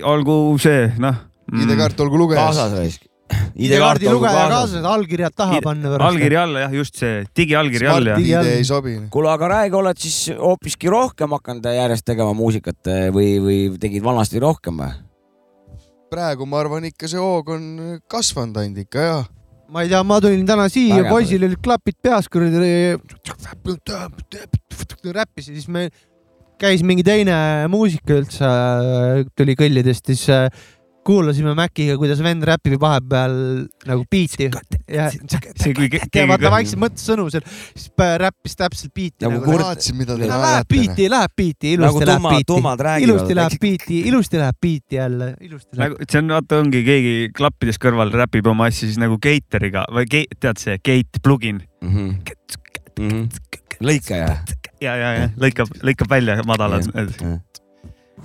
olgu see, noh. ID-kaart olgu lugejas. kaasas raisk. ID-kaardi lugeja kaasas, allkirjad taha panna pärast. allkiri alla jah, just see digiallkiri all jah. ID ei sobi. kuule, aga räägi, oled siis hoopiski rohkem hakanud järjest tegema muusikat eh, või, või tegid vanasti rohkem või? praegu ma arvan ikka see hoog on kasvanud ainult ikka ja. ma ei tea, ma tulin täna siia, poisil olid klapid peas, kuradi. räppisin, siis me, käis mingi teine muusika üldse, tuli kõllidest, siis äh, kuulasime Maciga, kuidas vend räpib vahepeal nagu biiti. ja vaata vaikselt mõtles sõnu seal, siis räppis täpselt biiti Nagu nagu, vaatasin, mida te Läheb naerate. biiti, läheb biiti, nagu ilusti läheb biiti. ilusti läheb biiti, ilusti läheb biiti jälle, ilusti läheb. nagu see on, vaata, ongi keegi klappides kõrval räpib oma asja siis nagu Gateriga või Gate, tead see Gate plugin Mhm. lõikaja. ja, ja, ja lõikab, lõikab välja madalad.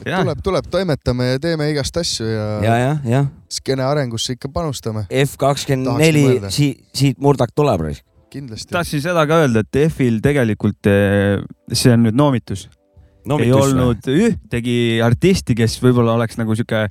tuleb, tuleb, toimetame ja teeme igast asju ja, ja, jah, jah. skeene arengusse ikka panustame, F kakskümmend neli siit, siit Murdak tuleb raisk. kindlasti. tahtsin seda ka öelda, et F-il tegelikult eh, see on nüüd noomitus no,. ei olnud ühtegi artisti, kes võib-olla oleks nagu sihuke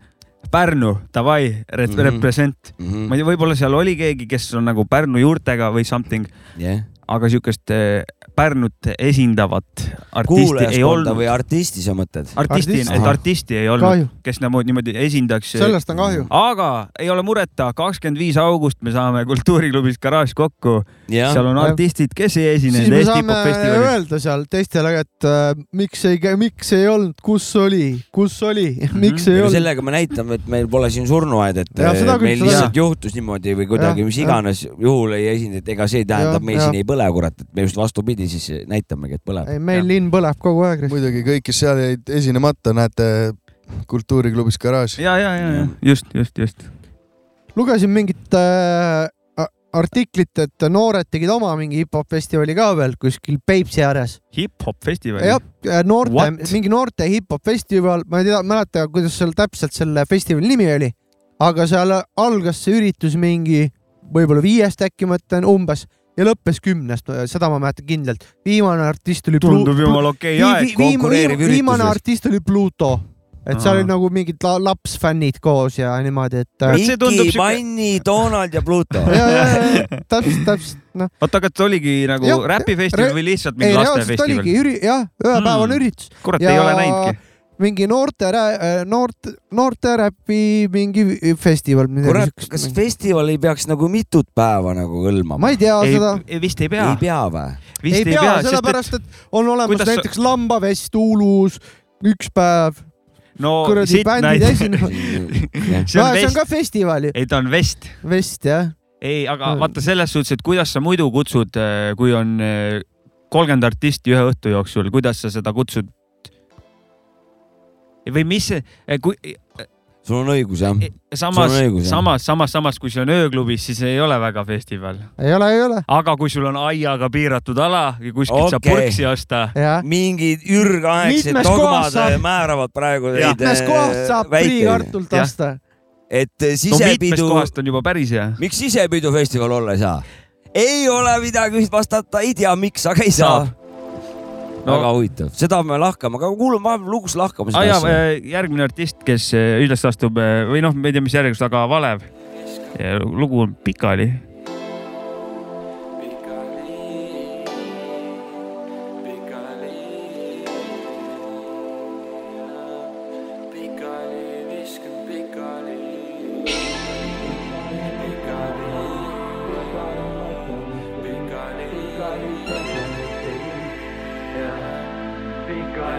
Pärnu, davai, Mhm. represent. ma ei tea, võib-olla seal oli keegi, kes on nagu Pärnu juurtega või something, jah, aga siukest eh, Pärnut esindavat artisti ei olnud või. artisti sa mõtled? artisti, Artist. et artisti ei olnud kes nagu niimoodi esindaks. sellest on kahju. aga ei ole mureta, kakskümmend viis august me saame kultuuriklubis Garaaž kokku, seal on artistid, kes ei esinenud siis me Eesti saame hip-hop festivalil. öelda seal teistele, et äh, miks ei, miks ei olnud, kus oli, kus oli, miks ei ega olnud. sellega me näitame, et meil pole siin surnuaed, et seda äh, küll, meil seda lihtsalt juhtus niimoodi või kuidagi mis iganes juhul ei esinenud, ega see ei tähenda, Jah, et meil jah. siin ei põle, kurat, et me just vastupidi siis näitamegi, et põleb. ei, meil linn põleb kogu aeg. muidugi kõik, kes seal jäid esinemata, näete kultuuriklubis Garaaž. ja, ja, ja, ja just, just, just. lugesin mingit äh, artiklit, et noored tegid oma mingi hip-hop festivali ka veel kuskil Peipsi ääres. hip-hop festival. jah, noorte mingi noorte hip-hop festival, ma ei tea, mäleta, kuidas seal täpselt selle festivali nimi oli, aga seal algas see üritus mingi võib-olla viiest äkki ma ütlen umbes ja lõppes kümnest, seda ma mäletan kindlalt. viimane artist oli tundub jumala okei Vii- aeg konkureeriv üritus viimane artist oli Pluto, et seal olid nagu mingid la lapsfännid koos ja niimoodi, et äh, Kurat, see tundub Miki, siuke- Manni, Donald ja Pluto. ja, ja, ja täpselt, täpselt noh, oota, kas oligi nagu räpifestival või lihtsalt ei mingi lastefestival jah, ühepäevane Mm. üritus, kurat, ja- ei ole näinudki. Mingi noorte, noorte, noorte räpi mingi festival. kurat, kas festival ei peaks nagu mitut päeva nagu hõlmama? ma ei tea ei seda, vist ei pea ei, pea või? vist ei pea, sellepärast et on olemas kuidas näiteks lambavest Uulus, üks päev, no kuradi bändid esinevad. see no on see on ka festival ju, ei ta on vest. vest jah. ei, aga Mm. vaata selles suhtes, et kuidas sa muidu kutsud, kui on eh, kolmkümmend artisti ühe õhtu jooksul, kuidas sa seda kutsud? Või mis see, kui sul on õigus jah? samas Sul samas, samas, samas, kui see on ööklubis, siis ei ole väga festival. ei ole, ei ole, aga kui sul on aiaga piiratud ala ja kuskilt okay. saab purksi osta, mingid ürgaegsed dogmad saab- määravad praegu mitmes kohast saab Jah. osta. et äh, no mitmest sisepidu, kohast on juba päris hea. miks sisepidufestival olla ei saa? ei ole midagi vastata, ei tea, miks, aga ei saa Saab.. No. väga huvitav, seda me lahkame, aga kuulame vahepeal lugus lahkama ah,. seda ja, asja. järgmine artist, kes eh, üles astub eh, või noh, ma ei tea, mis järjekorras, aga Valev. lugu on pikali.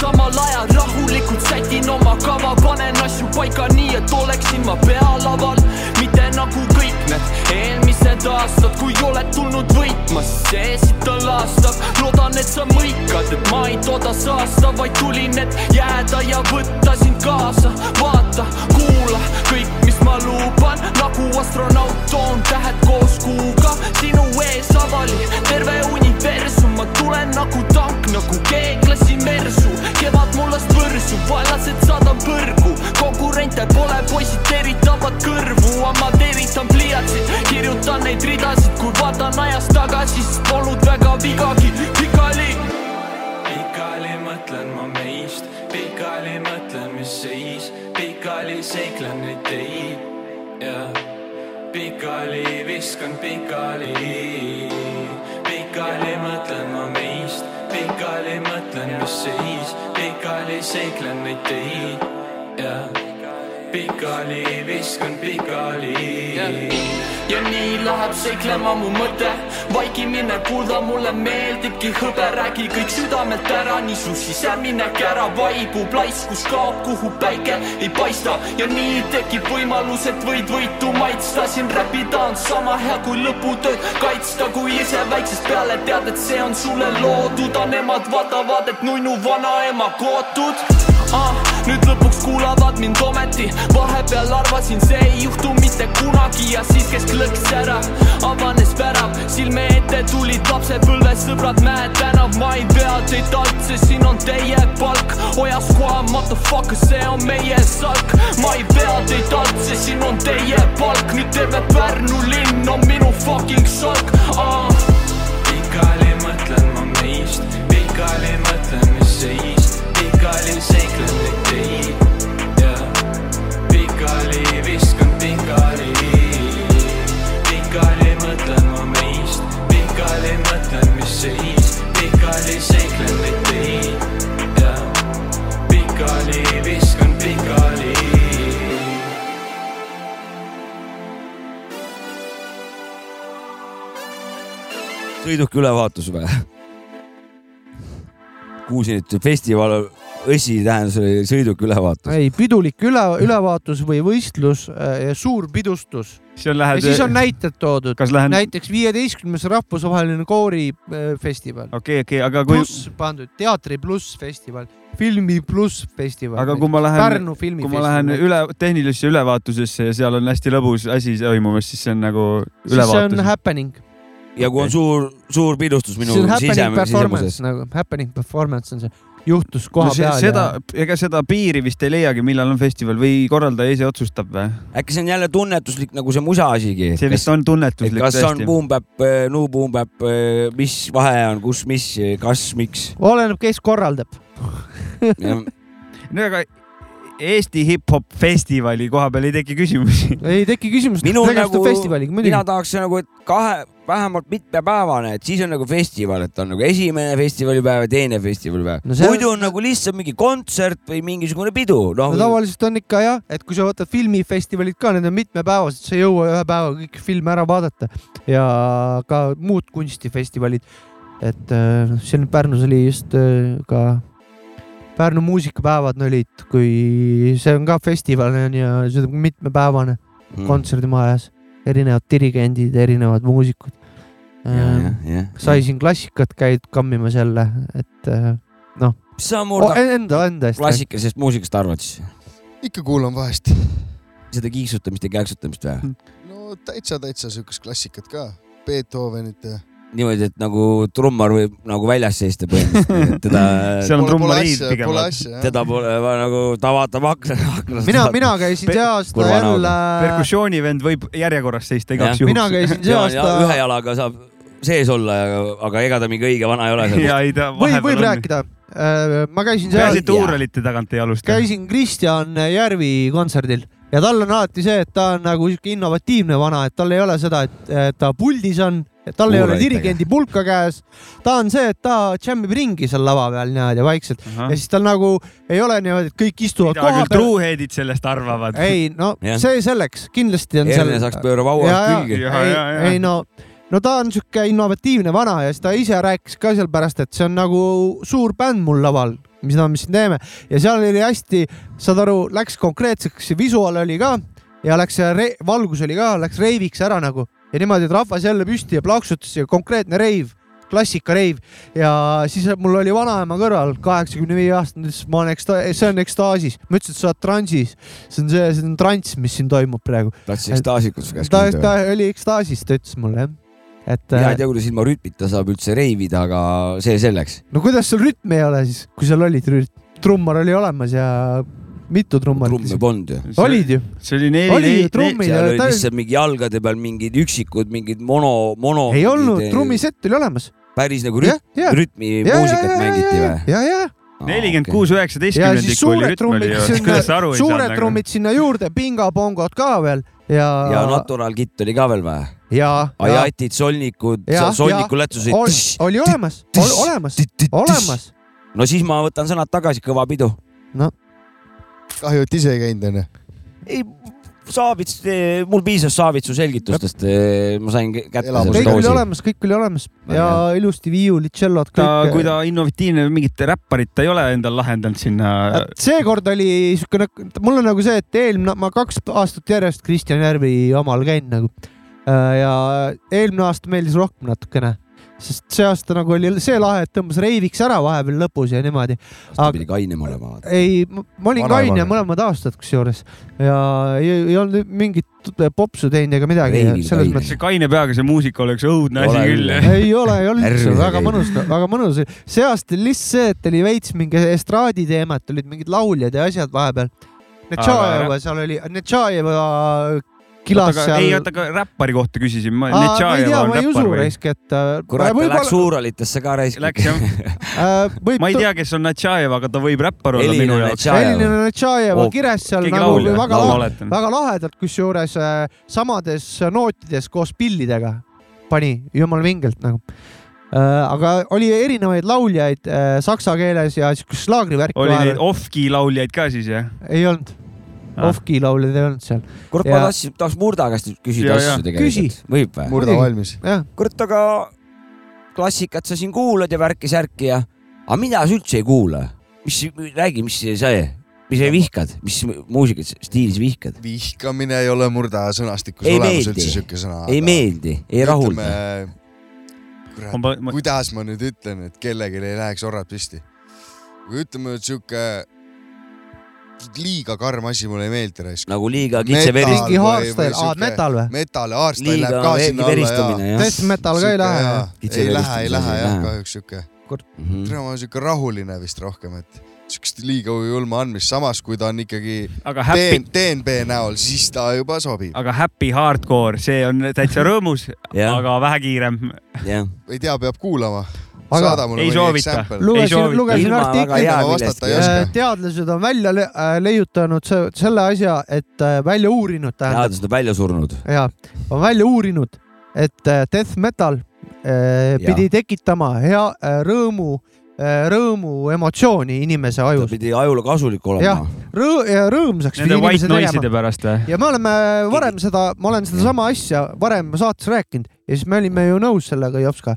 samal ajal rahulikult sätin oma kava, panen asju paika nii, et oleksin ma pealaval, mitte nagu kõik need eelmised aastad, kui oled tulnud võitma, siis see siit on laastav. loodan, et sa mõikad, et ma ei tooda saasta, vaid tulin, et jääda ja võtta sind kaasa. vaata, kuula kõik, ma luban, nagu astronaut toon tähed koos kuuga. Sinu ees avali terve universum, ma tulen nagu tank, nagu keeglasin mersu, kevad mullast võrsu, vaenlased saadan põrgu, konkurente pole, poisid teritavad kõrvu, ma teritan pliiatsi, kirjutan neid ridasid, kui vaatan ajas tagasi, siis polnud väga vigagi, pikali ja pikali viskan pikali, pikali mõtlen ma meist, pikali mõtlen, mis seis, pikali seiklen neid teid. Ja pikali viskan pikali ja nii läheb seiklema mu mõte, vaikimine kuulda mulle meeldibki hõbe, räägi kõik südamelt ära, nii su siseminek ära vaibub, laiskus kaob, kuhu päike ei paista. Ja nii tekib võimalus, et võid võitu maitsta, siin räpida on sama hea kui lõputööd kaitsta, kui ise väiksest peale tead, et see on sulle loodud, aga nemad vaatavad, et nunnu vanaema kootud. Ah,. nüüd lõpuks kuulavad mind ometi, vahepeal arvasin, see ei juhtu mitte kunagi. Ja siis käis lõks särab, avanes värav, silme ette tulid lapsepõlves sõbrad, mäed tänav, ma ei pea teid alt, sest siin on teie palk, hoias kohe, motherfucker, see on meie salk, ma ei pea teid alt, sest siin on teie palk, nüüd terve Pärnu linn on minu fucking salk uh.. pikali mõtlen ma meist, pikali mõtlen, mis seis, pikali seiklen neid teid. oli seiklen neid teid ja pikali viskan pikali. sõiduki ülevaatus või? kuulsin, et festival õsi tähendas oli sõiduki ülevaatus. ei, pidulik üle, ülevaatus või võistlus äh, ja suur pidustus on ja lähed, siis on näited toodud. lähen, okei, näiteks viieteistkümnes rahvusvaheline koorifestival, okei, aga kui, pluss pandud teatri pluss festival, filmi pluss festival. aga kui ma lähen, kui ma lähen filmifestival. üle, tehnilisesse ülevaatusesse ja seal on hästi lõbus asi toimumas, siis see on nagu siis see on ülevaatus. happening, ja kui on suur, suur pidustus minu see on happening sisem- performance sisemuses. nagu happening performance on see, juhtus koha no, see, peal seda ja, ega seda piiri vist ei leiagi, millal on festival või korraldaja ise otsustab või? äkki see on jälle tunnetuslik nagu see musa asigi. see vist on tunnetuslik kas on tõesti. boom-bap, no boom-bap, mis vahe on, kus, mis, kas, miks? oleneb, kes korraldab. no aga Eesti hip-hop festivali koha peal ei teki küsimusi. ei teki küsimust, nagu- mina tahaks nagu, et kahe, vähemalt mitmepäevane, et siis on nagu festival, et on nagu esimene festivalipäev ja teine festivalipäev No no,. muidu on nagu lihtsalt mingi kontsert või mingisugune pidu, no noh. tavaliselt on ikka jah, et kui sa võtad filmifestivalid ka, need on mitmepäevased, sa ei jõua ühe päevaga kõiki filme ära vaadata ja ka muud kunstifestivalid. et äh, noh, siin Pärnus oli just äh, ka Pärnu muusikapäevad olid, kui see on ka festival on ja see on mitmepäevane Mm. kontserdimajas, erinevad dirigendid, erinevad muusikud. sai siin klassikat käid kammimas jälle, et äh, mis sa oh, murda enda, enda eest. klassikalisest muusikast arvad siis? ikka kuulan vahest. seda kiiksutamist ja kääksutamist või? no täitsa, täitsa siukest klassikat ka. Beethovenit ja. niimoodi, et nagu trummar võib nagu väljas seista põhimõtteliselt, et teda, seal on trummariid pigem. teda pole nagu, ta vaatab akna, aknast. mina, mina käisin see aasta jälle, perkussioonivend võib järjekorras seista igaks juhuks. mina käisin see ja ühe aasta, jalaga saab sees olla, aga ega ta mingi õige vana ei ole seal. ja ei ta võib, võib vahepeal on. rääkida. ma käisin see peaasi, aasta et, huuralite tagant ei alusta. käisin Kristjan Järvi kontserdil ja tal on alati see, et ta on nagu siuke innovatiivne vana, et tal ei ole seda, et ta puldis on, et tal ei ole dirigendi pulka käes. ta on see, et ta džämmib ringi seal lava peal niimoodi vaikselt ja siis tal nagu ei ole niimoodi, et kõik istuvad mida koha küll peal. truuheadid sellest arvavad. ei no Jah. see selleks, kindlasti on seal Erne. saaks pöörab haua ja, külge. Ja, ei ja,, ja. ei no, no ta on sihuke innovatiivne vana ja siis ta ise rääkis ka seal pärast, et see on nagu suur bänd mul laval, mida me siin teeme ja seal oli hästi, saad aru, läks konkreetseks, visuaal oli ka ja läks valgus oli ka, läks reiviks ära nagu ja niimoodi, et rahvas jälle püsti ja plaksutas ja konkreetne reiv, klassikareiv ja siis mul oli vanaema kõrval, kaheksakümne viie aastane, ütles, ma olen eksta-, see on ekstaasis, ma ütlesin, et sa oled transis, see on see, see on transs, mis siin toimub praegu. tahtsid ekstaasikus käest ta, küsida ta oli ekstaasis, ta ütles mulle jah, et mina äh, ei tea, kuidas ilma rütmita saab üldse reivida, aga see selleks. no kuidas sul rütmi ei ole siis, kui seal olid rütm, trummar oli olemas ja mitu trummarit trumme. polnud ju. olid ju, see oli neli, neli, ja seal olid lihtsalt mingi jalgade peal mingid üksikud mingid mono, mono. ei olnud, trummisett oli olemas. päris nagu rütm, ja, rütmimuusikat mängiti või? ja, ja, nelikümmend kuus, ja üheksateistkümnendik siis oli suured rütm oli ju, sinna kuidas sa aru, ei suured saanud nagu. trummid sinna juurde, pingapongod ka veel ja, ja Natural Kit oli ka veel või? ja, ja ajatid, solnikud Ja,, solniku ja. lätsusid. oli, oli olemas, olemas, olemas. no siis ma võtan sõnad tagasi, kõva pidu. kahju, et ise ei käinud onju. ei, Saavits, mul piisas Saavitsu selgitustest, ma sain kä- kätte selle kõik oli doosi. olemas, kõik oli olemas ja ilusti viiulid, tšellod, ta, kui ta innovatiivne, mingit räpparit ta ei ole endal lahendanud sinna. seekord oli siukene, mul on nagu see, et eelmine, ma kaks aastat järjest Kristjan Järvi omal käin nagu. ja eelmine aasta meeldis rohkem natukene, sest see aasta nagu oli see lahe, et tõmbas reiviks ära vahepeal lõpus ja niimoodi. ta pidi kainem olema. ei, ma olin kaine mõlemad aastad kusjuures ja ei, ei olnud mingit popsu teinud ega midagi selles kaine. mõttes see kaine peaga see muusika oleks õudne asi Ole küll ei ole, ei olnud üldse, väga mõnus, väga mõnus. see aasta oli lihtsalt see, et oli veits mingi estraadi teemat, olid mingid lauljad ja asjad vahepeal. Netšajeva seal oli, Netšajeva kilas seal. ei, oota, aga räppari kohta küsisin ma. ma ei tea, ma ei usu raisk, et äh, kurat, ta läks Uuralitesse ka raisk. Läks jah. äh, ma ei tea, kes on Natšajev, aga ta võib räppar olla minu jaoks. Elina Netšajeva Oh, kires seal nagu väga väga lahedalt, kusjuures äh, samades nootides koos pillidega pani jumala vingelt nagu. aga oli erinevaid lauljaid saksa keeles ja siukest slaagrivärki oli neid off-key lauljaid ka siis jah? ei olnud. Off-key lauljaid ei olnud seal, kurat, ma Ja- tahtsin, tahaks Murda käest küsida Ja, ja. asju tegelikult. võib või? murda valmis. kurat, aga klassikat sa siin kuulad ja värki-särki ja, aga mida sa üldse ei kuula? mis, räägi, mis see, mis sa vihkad, mis muusikat stiilis vihkad? vihkamine ei ole murda sõnastikus Ei olemas meeldi. üldse siuke sõna. ei meeldi, ei rahulda. kurat, Ma- ma- kuidas ma nüüd ütlen, et kellelgi ei läheks orad püsti? kui ütleme, et siuke liiga karm asi mulle ei meeldi raisk. nagu liiga Metal. kitseverist, mingi hardstyle, aa metal või? metal ja hardstyle läheb ka sinna alla ja. Death metal ka ei lähe. ei lähe, ei lähe jah, kahjuks siuke. Mhm. tere, ma olen siuke rahuline vist rohkem, et siukest liiga julma andmist, samas kui ta on ikkagi aga happy, DNB näol, siis ta juba sobib. aga happy hardcore, see on täitsa rõõmus, jah, aga vähe kiirem. ei tea, peab kuulama. Aga saada mulle ei mõni soovita. example. lugesin, lugesin artiklit. Äh, teadlased on välja le- äh, leiutanud se- selle asja, et äh, välja uurinud tähendab teadlased on välja surnud. ja on välja uurinud, et death metal Ja. pidi tekitama hea rõõmu, rõõmu emotsiooni inimese ta ajus, pidi ajule kasulik Jah. olema. Rõõ-, ja rõõmsaks Nende white noise'ide pärast või? ja me oleme varem seda, ma olen sedasama asja varem saates rääkinud ja siis me olime ju nõus sellega, Jopska.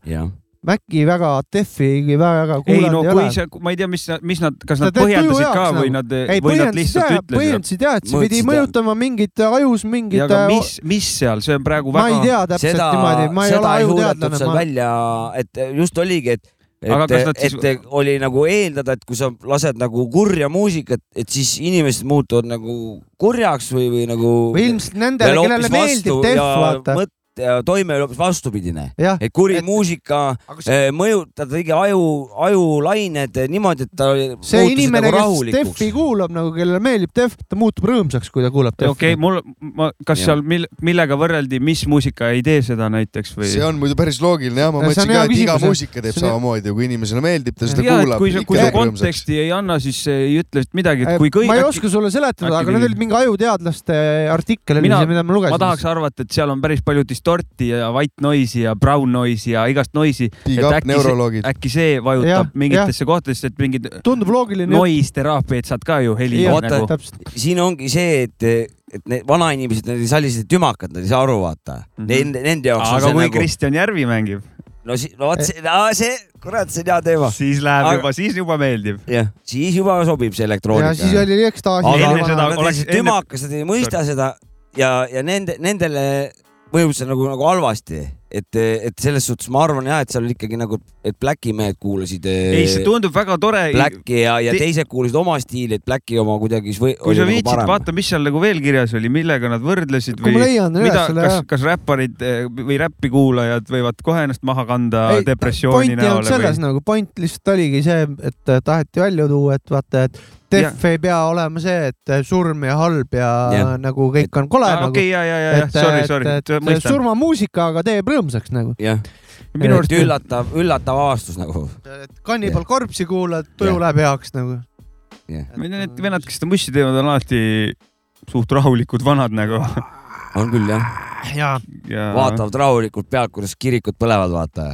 Maci väga, Defi väga ei kuulanud no ei kui ole. see, ma ei tea, mis, mis nad, kas Ta nad põhjendasid ka jaoks või nagu. nad, ei, või nad põhjendasid lihtsalt jah, ütlesid? põhjendasid jah, et see pidi mõjutama mingit ajus, mingit ja, aga mis, mis seal, see on praegu ma ei väga, tea täpselt seda, niimoodi, ma ei ole ei ajuteadlane, seal ma välja, et just oligi, et et siis- et oli nagu eeldada, et kui sa lased nagu kurja muusikat, et siis inimesed muutuvad nagu kurjaks või, või nagu. või ilmselt nendele, kellele meeldib Def, vaata. Ja toime hoopis vastupidine, et kuri Et- muusika see, eh, mõjutab tegi aju, ajulained niimoodi, et ta oli- see inimene, kes Defi kuulab nagu, kellele meeldib Def, ta muutub rõõmsaks, kui ta kuulab Defi. okei, mul, ma, kas Jah. seal, mil-, millega võrreldi, mis muusika ei tee seda näiteks või? see on muidu päris loogiline jah, ma Ja mõtlesin ka, et iga muusika teeb see on- samamoodi ja kui inimesele meeldib, ta seda ja, et kuulab. kui sa, kui sa konteksti ei anna, siis see ei ütle vist midagi, et kui kõik ma ei oska sulle seletada, aga need mingi- olid mingi ajuteadlaste artikkel mida ma ma lugesin. tahaks arvata, et seal on päris palju distorti ja white noise'i ja brown noise'i ja igast noise'i, äkki äkki see vajutab Jah, mingitesse kohtadesse, et mingid tundub loogiline. noise teraapiaid saad ka ju heli nagu. siin ongi see, et, et need vanainimesed, need sellised tümakad, nad ei saa aru, vaata mm. -hmm. Nende, nende jaoks aga kui nagu, Kristjan Järvi mängib, no, si- no vot see, see, kurat, see on hea teema. siis läheb Aga- juba, siis juba meeldib. jah, siis juba sobib see ja elektroonika. siis oli ekstaasi. aga Enne seda nad oleks- tümakas, nad ei mõista seda ja, ja nende, nendele see nagu, nagu halvasti, et, et selles suhtes ma arvan jah, et seal oli ikkagi nagu, et Blacki mehed kuulasid. ei, see tundub väga tore. Blacki ja, ja Te- teised kuulasid oma stiili, et Blacki oma kuidagi või, kui sa oli nagu viitsid, parem. vaata, mis seal nagu veel kirjas oli, millega nad võrdlesid Kui ma leian mida, kas kas räpparid eh, või räppikuulajad võivad kohe ennast maha kanda Ei, depressiooni point ei olnud selles või? nagu, point lihtsalt oligi see, et äh, taheti välja tuua, et vaata, et Def ei pea olema see, et äh, surm ja halb ja Jah. nagu kõik on kole nagu. okei, ja, ja, ja, ja, et, sorry, et, sorry, et surmamuusika aga teeb rõõmsaks nagu. jah, minu et arust üllatav, üllatav avastus nagu. Cannibal Corpse'i kuulad, tuju Jah. läheb heaks nagu. Need vennad, kes seda mussi teevad, on alati suht rahulikud vanad nagu on küll jah, ja, ja vaatavad rahulikult pealt, kuidas kirikud põlevad, vaata.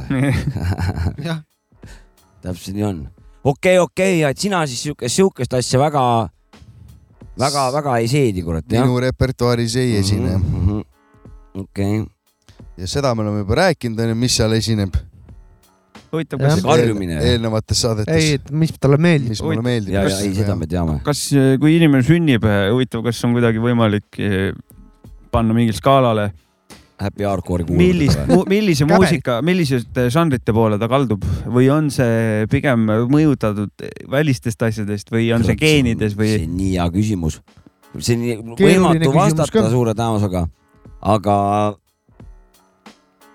jah, täpselt nii on. okei, okei, et sina siis siukest, siukest asja väga, väga, väga ei seedi, kurat, minu repertuaaris ei esine Mhm, okei, ja seda me oleme juba rääkinud, onju, mis seal esineb huvitav, kas, karjumine. eelnevates saadetes ei, et mis talle meeldib. mis mulle meeldib. ja, ja ei, seda me teame. kas, kui inimene sünnib, huvitav, kas on kuidagi võimalik eh, panna mingile skaalale, Happy Hardcore'i millist kuulata., millise Käbe. muusika, millisete žanrite poole ta kaldub või on see pigem mõjutatud välistest asjadest või on see geenides või see? on nii hea küsimus. see on nii võimatu vastata suure tõenäosusega, aga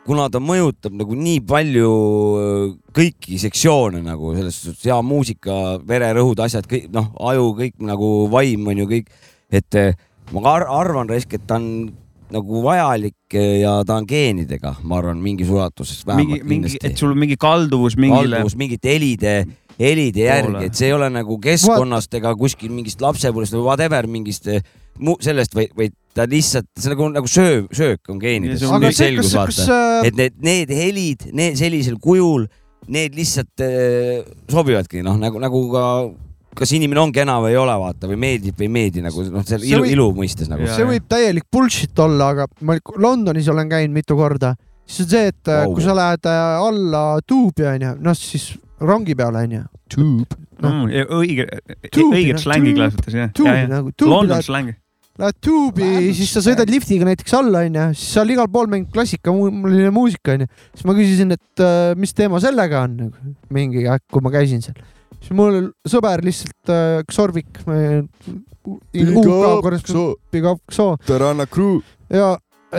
kuna ta mõjutab nagu nii palju äh, kõiki sektsioone nagu selles suhtes hea muusika, vererõhud, asjad, kõik noh, aju kõik nagu vaim on ju kõik, et ma ar arvan raisk, et ta on nagu vajalik eh, ja ta on geenidega, ma arvan, mingis ulatuses mingi vähemalt, mingi, kindlasti et sul on mingi kalduvus mingile, kalduvus mingite helide, helide järgi et see ei ole nagu keskkonnast ega kuskil mingist lapsepõlvest või whatever mingist eh, mu- sellest, vaid, vaid ta lihtsalt, see nagu, nagu sööv, söök on geenides. Äh, et need, need helid, need sellisel kujul, need lihtsalt äh, sobivadki noh, nagu, nagu ka, kas inimene on kena või ei ole, vaata või meeldib või ei meeldi nagu noh, seal ilu, ilu mõistes nagu. See võib täielik bullshit olla, aga ma Londonis olen käinud mitu korda, siis on see, et wow. Kui sa lähed äh, alla tuubi onju, noh siis rongi peale onju. tuub. noh, õige, Tuubi, õiget noh, slängi kasutas jah. tuubi nagu, tuubi London lähed, släng. lähed tuubi, siis sa sõidad liftiga näiteks alla onju, siis seal igal pool mängib klassikamuusiline muusika onju. siis ma küsisin, et äh, mis teema sellega on, mingi aeg, kui ma käisin seal. Siis mul sõber lihtsalt äh, Xorbik, UK korrespondent, Big Up Xo Tarana Crew. ja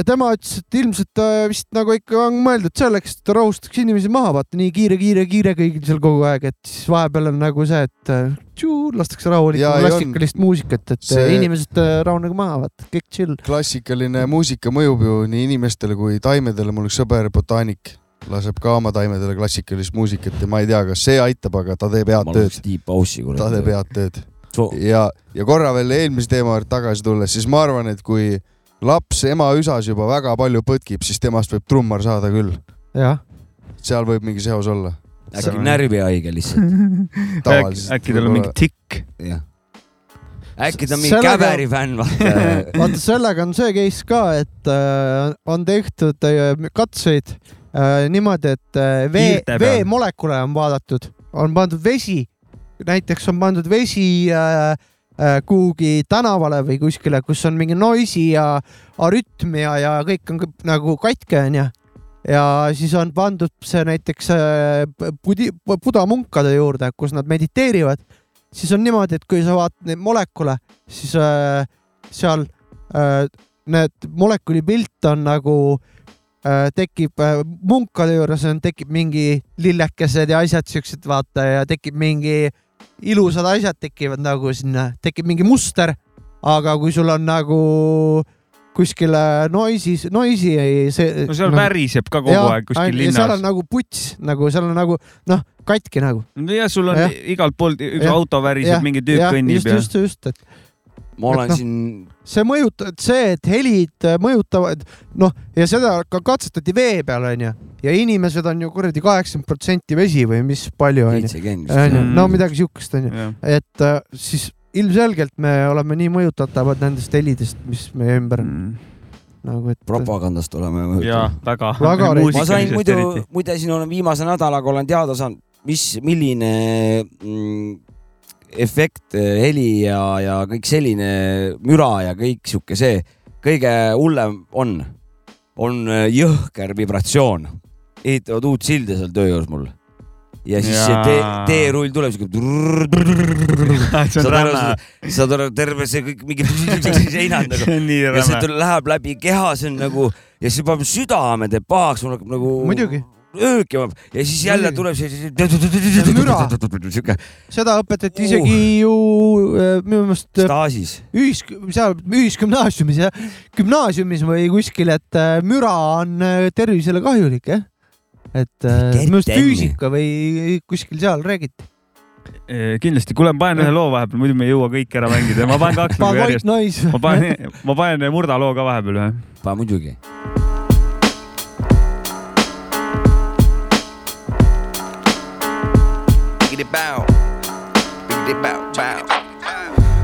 tema ütles, et ilmselt äh, vist nagu ikka on mõeldud selleks, et ta rahustaks inimesi maha, vaata nii kiire, kiire, kiire kõigil seal kogu aeg, et siis vahepeal on nagu see, et äh, tšuu, lastakse rahulikku klassikalist muusikat, et See- see... inimesed äh, rahunege maha, vaata, kõik chill. klassikaline muusika mõjub ju nii inimestele kui taimedele, mul üks sõber, botaanik, laseb ka oma taimedele klassikalist muusikat ja ma ei tea, kas see aitab, aga ta teeb head tööd ta teeb head tööd ja, ja korra veel eelmise teema juurde tagasi tulles, siis ma arvan, et kui laps ema üsas juba väga palju põtkib, siis temast võib trummar saada küll. jah, seal võib mingi seos olla. äkki närvihaige lihtsalt, tavaliselt. äkki tal on mingi tikk. jah. äkki ta on mingi Sellega- käberi fänn, vaata. vaata sellega on see case ka, et äh, on tehtud äh, katseid niimoodi, et äh, vee veemolekule on vaadatud, on pandud vesi, näiteks on pandud vesi äh, äh, kuhugi tänavale või kuskile, kus on mingi noisi ja arütmia ja kõik on kõik nagu katke onju. ja siis on pandud see näiteks äh, pudi, budamunkade juurde, kus nad mediteerivad, siis on niimoodi, et kui sa vaatad neid molekule, siis äh, seal äh, need molekuli pilt on nagu äh, tekib äh, munkade juures on, tekib mingi lillekesed ja asjad siuksed, vaata ja tekib mingi ilusad asjad tekivad nagu sinna, tekib mingi muster. aga kui sul on nagu kuskile noisi, noisi ei see. no seal väriseb ka kogu aeg kuskil seal on linnas. nagu puts, nagu seal on nagu noh, katki nagu. ja sul on Jah. igalt poolt üks Jah. auto väriseb, mingi tüüp kõnnib just, ja. just, just, et ma olen Et noh, siin, see mõjutab, see, et helid äh, mõjutavad, noh ja seda ka katsetati vee peal onju. Ja inimesed on ju kuradi kaheksakümmend protsenti vesi või mis palju onju, Mm. no midagi siukest onju, et äh, siis ilmselgelt me oleme nii mõjutatavad nendest helidest, mis meie ümber on. Nagu, et propagandast oleme Mm. jaa, väga. Väga ma sain muidu, muide siin olen viimase nädalaga olen teada saanud, mis, milline mm, efekt, heli ja, ja kõik selline müra ja kõik sihuke see, kõige hullem on, on jõhker vibratsioon. ehitavad uut silda seal töö juures mul. ja siis see tee, teerull tuleb siuke. on räme. saad aru, terve see kõik mingi seinad nagu ja see läheb läbi keha, see on nagu ja siis paneb südame teeb pahaks, mul hakkab nagu. Muidugi. Öökima ja siis jälle tuleb see. müra. sihuke seda õpetati isegi ju äh, minu meelest äh, staažis. ühis, seal ühisgümnaasiumis ja gümnaasiumis või kuskil, et äh, müra on tervisele kahjulik jah. et minu arust füüsika või kuskil seal räägiti. kindlasti, kuule, ma panen ühe loo vahepeal, muidu me ei jõua kõiki ära mängida, ma panen kaks White järjest. Ma panen, ma panen Murda loo ka vahepeal ühe. pa muidugi.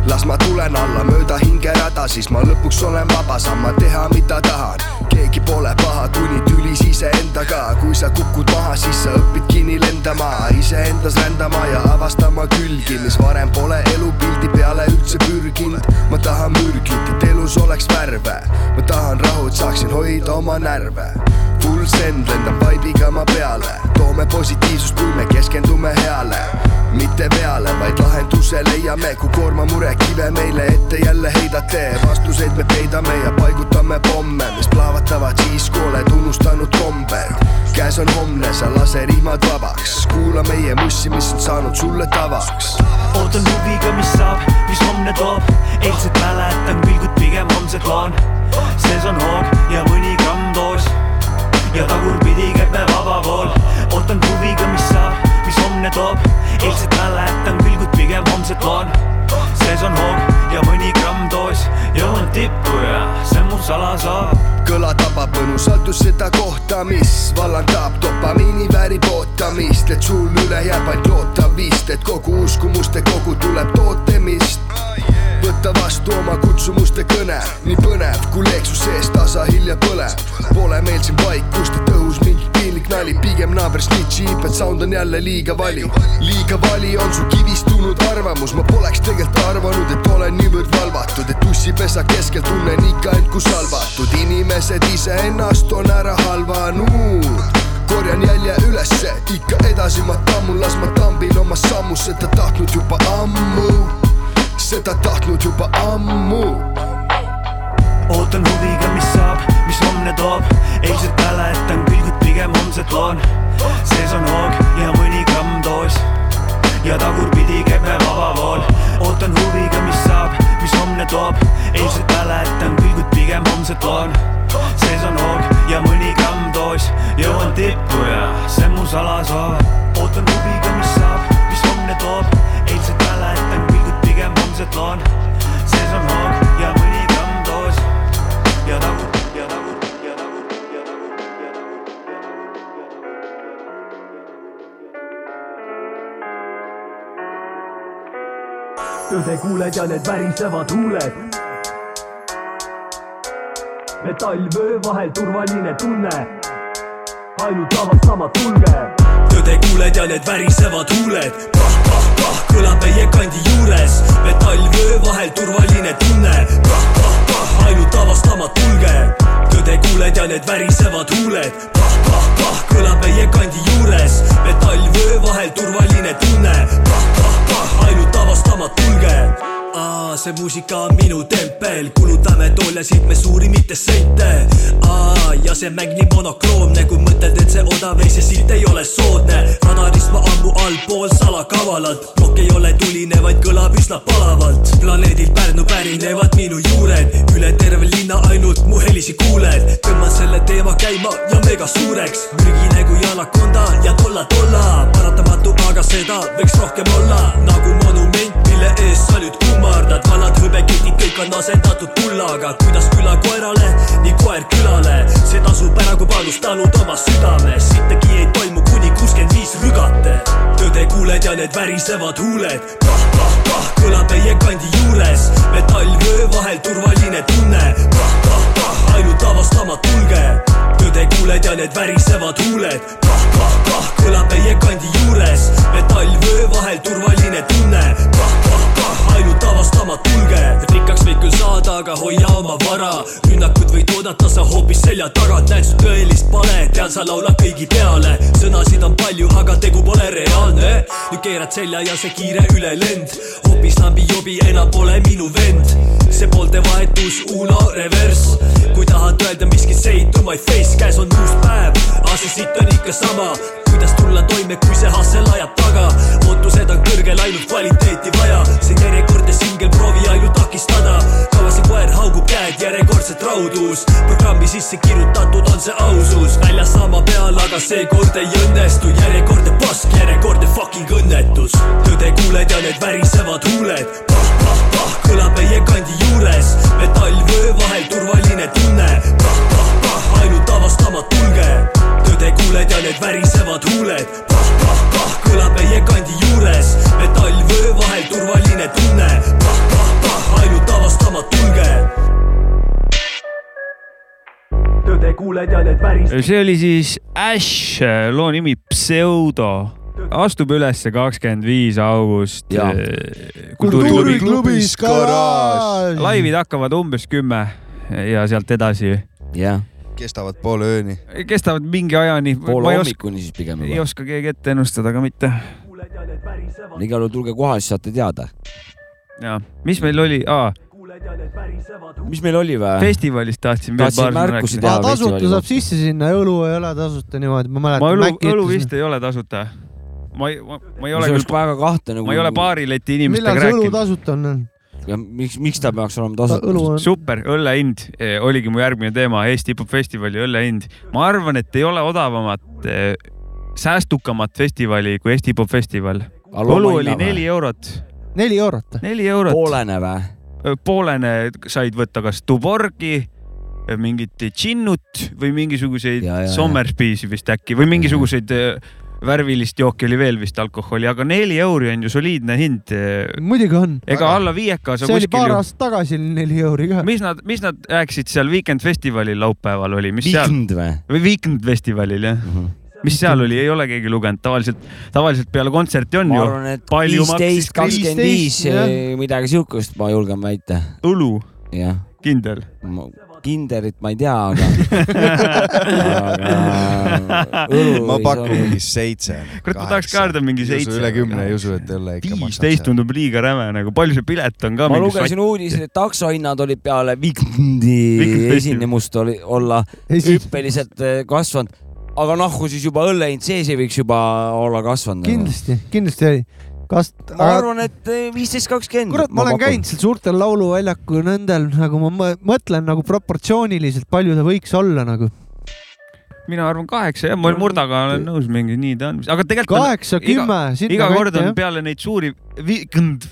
Las ma tulen alla mööda hingerada, siis ma lõpuks olen vaba, saan ma teha, mida tahan. keegi pole paha, kuni tülis iseendaga, kui sa kukud maha, siis sa õpid kinni lendama, iseendas rändama ja avastama külgi, mis varem pole elupildi peale üldse pürginud. ma tahan mürglit, et elus oleks värve, ma tahan rahu, et saaksin hoida oma närve. Full send lendab vaibiga ma peale, toome positiivsust, kui me keskendume heale mitte peale, vaid lahenduse leiame, kui koormamurekive meile ette jälle heidate. Vastuseid me peidame ja paigutame pomme, mis plahvatavad siis, kui oled unustanud kombel. käes on homne, sa lase rihmad vabaks, kuula meie mussi, mis on saanud sulle tavaks. ootan huviga, mis saab, mis homne toob, eilset mäletan kuid pigem homset loon. sees on hoog ja mõni gramm doos ja tagurpidi käib me vaba pool. ootan huviga, mis saab, mis homne toob, eilset mäletan kuid pigem homset loon. Sees on hoog ja mõni gramm doos, jõuan tippu ja see on mu salasaar. kõla tabab mõnusalt just seda kohta, mis vallandab dopamiini väärib ootamist, et sul üle jääb vaid loota vist, et kogu uskumuste kogu tuleb tootemist võta vastu oma kutsumuste kõne, nii põnev, kui leeksus sees tasa hilja põleb. Pole meil siin vaikust, et õhu nali, pigem naaber snitšib, et sound on jälle liiga vali. liiga vali on su kivistunud arvamus, ma poleks tegelikult arvanud, et olen niivõrd valvatud, et ussipesa keskel tunnen ikka end kui salvatud. inimesed iseennast on ära halvanud. Korjan jälje ülesse, ikka edasi ma tammun, las ma tambin oma sammu, seda tahtnud juba ammu, seda tahtnud juba ammu. Ootan huviga, mis saab, mis homne toob, eilset mäletan, pilgud pigem homset loon. sees on hoog ja mõni kuuled ja need värisevad huuled. metallvöö vahel turvaline tunne, ainult avastama tulge. tõde kuuled ja need värisevad huuled, pah-pah-pah kõlab meie kandi juures, metallvöö vahel turvaline tunne, pah-pah-pah ainult avastama tulge. tõde kuuled ja need värisevad huuled, pah-pah-pah kõlab meie kandi juures, metallvöö vahel turvaline tunne, pah-pah-pah ainult avastama tulge Aa, see muusika on minu tempel, kulutame tooljasid me suuri, mitte sente. Aa, ja see mäng nii monokroomne, kui mõtled, et see odav ei, see silt ei ole soodne. radarist ma ammu allpool salakavalalt, plokk ei ole tuline, vaid kõlab üsna palavalt. planeedilt Pärnu pärinevad minu juured, üle terve linna ainult mu helisi kuuled. tõmban selle teema käima ja mega suureks, mürgine kui anakonda ja tolla-tolla, paratamatu, aga seda võiks rohkem olla, nagu monument, mille ees sa nüüd kummardad, vanad hõbeketid kõik on asendatud kullaga, kuidas küla koerale, nii koer külale, see tasub ära, kui panustanud oma südames, sittagi ei toimu, kuni kuuskümmend viis rügate. tõde kuuled ja need värisevad huuled, pah-pah-pah kõlab meie kandi juures, metallvöö vahel turvaline tunne, pah-pah-pah ainult avastama tulge. tõde kuuled ja need värisevad huuled, pah-pah-pah kõlab meie kandi juures, metallvöö vahel turvaline tunne, pah-pah-pah ainult avastama tulge. rikkaks võid küll saada, aga hoia oma vara, rünnakud võid oodata sa hoopis selja tagant, näed su tõelist pale, tean sa laulad kõigi peale, sõnasid on palju, aga tegu pole reaalne. nüüd keerad selja ja see kiire ülelend, hoopis lambi-jobi enam pole minu vend. See poolte vahetus, Uno reverss, kui tahad öelda miskit, say to my face, käes on uus päev, aga see sitt on ikka sama. Kuidas tulla toime, kui see hassel ajab taga. ootused on kõrgel, ainult kvaliteeti vaja, see järjekordne singel, proovi ainult takistada. kaua see koer haugub käed, järjekordset raudus, programmi sisse kirjutatud on see ausus, väljas sama peal, aga seekord ei õnnestu, järjekordne pask, järjekordne fucking õnnetus. tõde kuuled ja need värisevad huuled, pah-pah-pah kõlab meie kandi juures, metallvöö vahel turvaline tunne, pah-pah-pah ainult avastama tulge. Tõde kuuled ja need värisevad huuled, pah-pah-pah kõlab meie kandi juures, metallvöö vahel turvaline tunne, pah-pah-pah ainult avastama tulge. tõde kuuled ja need väris-. see oli siis Ash, loo nimi Pseudo, astub ülesse kakskümmend viis august. Jaa. kultuuriklubis garaaž. laivid hakkavad umbes kümme ja sealt edasi jah, kestavad poole ööni. kestavad mingi ajani. poole ma ei hommikuni siis pigem ei juba. oska keegi ette ennustada ka mitte. igal juhul tulge kohale, siis saate teada. ja mis meil oli ah,, mis meil oli või? festivalist tahtsin veel paar sõna rääkida. tasuta saab sisse sinna, õlu ei ole tasuta niimoodi, ma ma mäletan. õlu, õlu vist ei ole tasuta. Ma ei, ma ei ole see oleks küll, väga kahtlane. ma ei ole baarileti millal inimestega see õlu rääkinud. tasuta on? ja miks, miks ta peaks olema tasuta? super, õlle hind eh, oligi mu järgmine teema, Eesti Hip-Hop Festivali õlle hind. ma arvan, et ei ole odavamat, säästukamat festivali kui Eesti Hip-Hop Festival. õlu oli neli eurot, neli eurot. neli eurot. poolene või? poolene said võtta kas Tuborgi, mingit džinnut või mingisuguseid Ja, ja, ja. Sommersby'si vist äkki või mingisuguseid eh, värvilist jooki oli veel vist alkoholi, aga neli euri on ju soliidne hind. muidugi on. ega alla viieka sa see oli kuskil paar ju, aastat tagasi oli neli euri ka. mis nad, mis nad rääkisid seal Weekend festivalil laupäeval oli, mis seal Weekend või? või Weekend festivalil jah, mis seal oli, ei ole keegi lugenud, tavaliselt, tavaliselt peale kontserti on ma ju. arvan, et viisteist, kakskümmend viis, midagi siukest, ma julgen väita. õlu? kindel? Kinderit ma ei tea, aga, aga ma pakun mingi seitse. kurat, ma tahaks ka öelda mingi seitse. üle kümne ei usu, et õlle ikka maksab. viisteist tundub liiga räme, nagu palju see pilet on ka. ma lugesin uudiseid, et taksohinnad olid peale Wigandi esinemust oli, olla hüppeliselt eh, kasvanud aga nahku siis juba õlle hind sees ei võiks juba olla kasvanud. kindlasti, kindlasti oli kas. ma arvan, et eh, viisteist, kakskümmend. kurat, ma olen käinud seal suurtel lauluväljaku nendel nagu ma mõtlen nagu proportsiooniliselt, palju ta võiks olla nagu mina arvan kaheksa jah, ma Murdaga olen nõus mingi nii ta on, aga tegelikult. kaheksa, kümme. iga kord on jah. peale neid suuri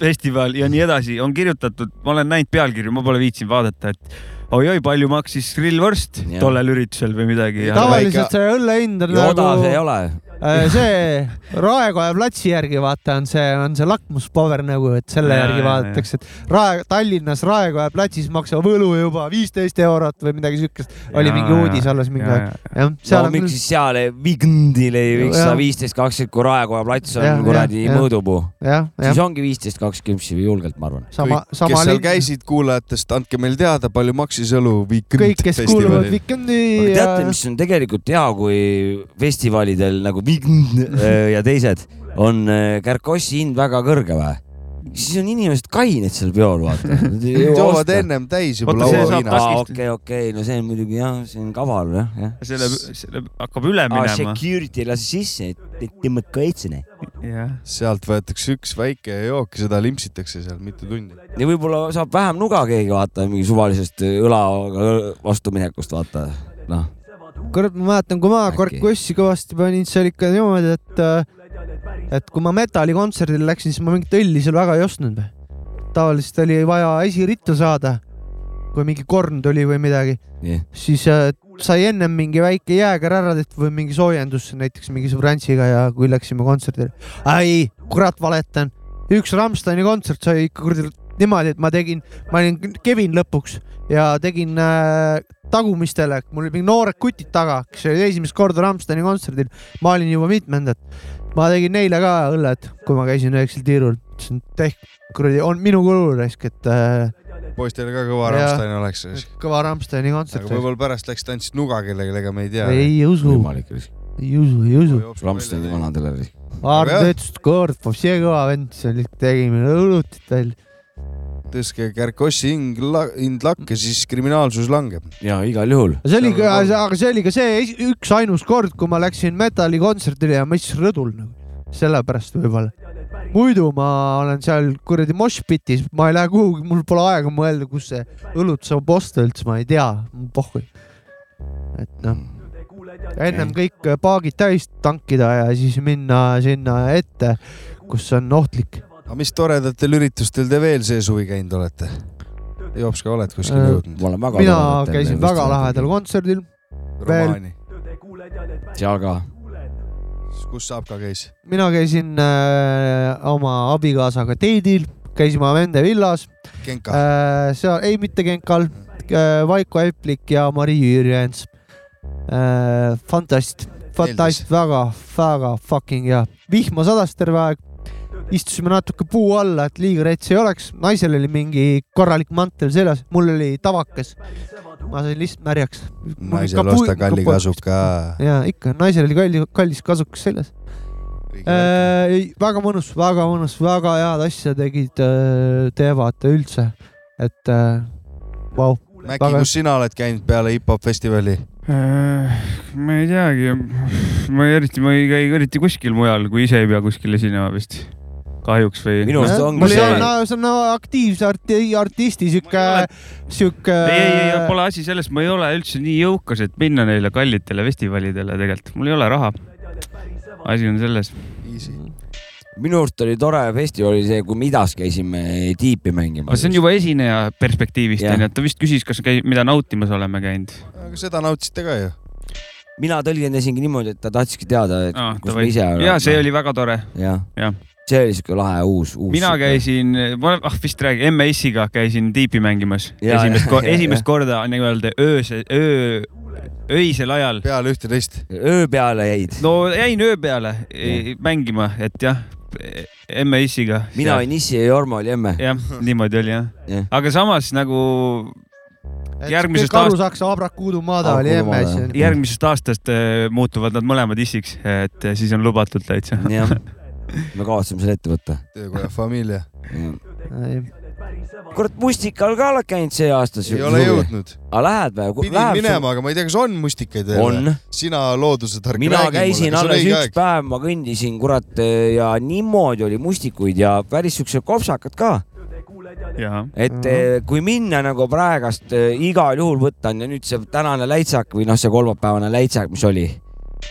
festival ja nii edasi on kirjutatud, ma olen näinud pealkirju, ma pole viitsinud vaadata, et oi-oi, palju maksis grillvorst tollel üritusel või midagi. tavaliselt see õlle hind on nagu. odav ei ole see Raekoja platsi järgi vaata on see, on see lakmuspaber nagu, et selle ja, järgi vaadatakse, et Rae, Tallinnas Raekoja platsis maksab õlu juba viisteist eurot või midagi siukest. oli mingi uudis alles mingi aeg. jah, seal no, on. miks siis seal Vigndil ei võiks olla viisteist, kakskümmend, kui Raekoja plats on kuradi mõõdupuu. siis ongi viisteist, kakskümmend julgelt, ma arvan. sama, sama. kes seal käisid kuulajatest, andke meile teada, palju maksis õlu Vignd. kõik, kes kuuluvad Vigndi. teate, mis on tegelikult hea, kui festivalidel nagu Äh, ja teised, on äh, Kärkossi hind väga kõrge või? siis on inimesed kained seal peol, vaata. joovad ennem täis juba lauaviina. okei, okei, no see on muidugi jah, see on kaval jah, jah. selle, selle hakkab üle minema. Security lasi sisse, tõmbad kaitsene. sealt võetakse üks väike jook ja seda limpsitakse seal mitu tundi. ja võib-olla saab vähem nuga keegi vaata mingi suvalisest õlaga vastuminekust vaata, noh kurat, ma mäletan, kui ma Karkossi kõvasti panin, see oli ikka niimoodi, et, äh, et kui ma metallikontserdile läksin, siis ma mingit õlli seal väga ei ostnud. tavaliselt oli vaja esiritta saada, kui mingi korn tuli või midagi yeah., siis äh, sai ennem mingi väike jääger ära tehtud või mingi soojendus näiteks mingi sõbrantsiga ja kui läksime kontserdile. ei, kurat, valetan. üks Rammsteini kontsert sai ikka kuradi niimoodi, et ma tegin, ma olin Kevin lõpuks ja tegin äh, tagumistele, mul olid mingid noored kutid taga, kes olid esimest korda Rammsteini kontserdil, ma olin juba mitmendat. ma tegin neile ka õlled, kui ma käisin üheksal tiirul, ütlesin tehke kuradi, on minu kulu raisk, et äh, poistele ka kõva Rammstein oleks. kõva Rammsteini kontsert. aga võib-olla pärast läksid, andsid nuga kellelegi, ega me ei tea. ei usu. ei usu, ei usu. Rammsteini vanadele. Ardo ütles, et kord, see kõva vend, oli, tegime õlutit veel tõstke Kärkossi hind, hind lakke, siis kriminaalsus langeb. ja igal juhul. see oli ka, aga see oli ka see üksainus kord, kui ma läksin metallikontserdile ja ma istusin rõdul nagu, sellepärast võib-olla. muidu ma olen seal kuradi moshpitis, ma ei lähe kuhugi, mul pole aega mõelda, kus see õlut saab osta üldse, ma ei tea, pohhui. et noh, ennem kõik paagid täis tankida ja siis minna sinna ette, kus on ohtlik aga mis toredatel üritustel te veel see suvi käinud olete? Jops, ka oled kuskile äh, jõudnud? mina käisin väga lahedal kontserdil. Romaani. seal ka. kus Sapka käis? mina käisin äh, oma abikaasaga teedil, käisime Vende villas. Genka äh,? seal, ei mitte Genkal äh,, Vaiko Eplik ja Mari Jürjens äh,. fantast, fantast, väga, väga fucking hea. vihma sadas terve aeg istusime natuke puu alla, et liiga rets ei oleks. naisel oli mingi korralik mantel seljas, mul oli tavakas. ma sain lihtsalt märjaks. naisel osta kalli kasuka. ja ikka, naisel oli kalli, kallis kasukas seljas. Äh, väga mõnus, väga mõnus, väga head asja tegid äh,, teevad üldse, et äh, vau. Mäkki väga..., kus sina oled käinud peale hip-hop festivali? Ma ei teagi, ma eriti, ma ei käi eriti kuskil mujal, kui ise ei pea kuskil esinema vist kahjuks või? minu arust ongi see. see on aktiivse arti, artisti sihuke, sihuke. ei, ei, ei, pole asi selles, ma ei ole üldse nii jõukas, et minna neile kallitele festivalidele tegelikult, mul ei ole raha. asi on selles. minu arust oli tore festival oli see, kui me idas käisime tiipi mängimas. see on juba esineja perspektiivist onju, et ta vist küsis, kas käi-, mida nautimas oleme käinud. aga seda nautisite ka ju mina tõlgendasingi niimoodi, et ta tahtski teada, et ah, kus me ise oleme. ja see oli väga tore. jah ja see oli siuke lahe uus, uus. mina käisin, ma ah vist räägin, MS-iga käisin tiipi mängimas. esimest, ko esimest korda nii-öelda ööse, öö, öisel ajal. peale ühte-teist. öö peale jäid. no jäin öö peale e, mängima, et jah, emme issiga. mina olin issi ja Jorma oli emme. jah, niimoodi oli jah Jah. aga samas nagu järgmisest aastast, saaks, Abrakuudu Mada oli emme järgmisest aastast eh, muutuvad nad mõlemad issiks, et eh, siis on lubatud täitsa. jah, me kavatseme selle ette võtta. töökoja familia. kurat, Mustikal ka oled käinud see aasta? ei ole. jõudnud. aga lähed või? pidin minema, aga ma ei tea, kas on mustikaid veel. on. sina looduse tark. mina käisin alles üks päev, ma kõndisin kurat ja niimoodi oli mustikuid ja päris siuksed kopsakad ka. Et eh, kui minna nagu praegast eh, igal juhul võtta on ja nüüd see tänane läitsak või noh, see kolmapäevane läitsak, mis oli.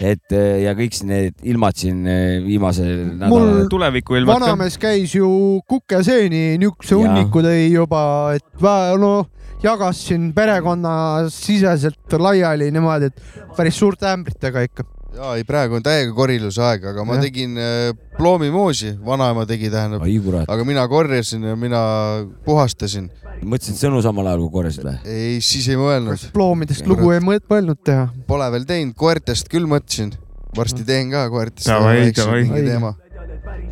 et eh, ja kõik need ilmad siin viimasel nädalal. tuleviku ilmad vanamees käis ju kukeseeni niisuguse hunniku tõi juba, et no jagas siin perekonnasiseselt laiali niimoodi, et päris suurte ämbritega ikka. Ja ei, praegu on täiega koriluse aeg, aga ma Jah. tegin äh, ploomimoosi, vanaema tegi, tähendab, aga mina korjasin ja mina puhastasin. mõtlesid sõnu samal ajal kui korjasid või? ei, siis ei mõelnud, ploomidest Kurat. lugu ei mõelnud teha. pole veel teinud, koertest küll mõtlesin, varsti teen ka koertest.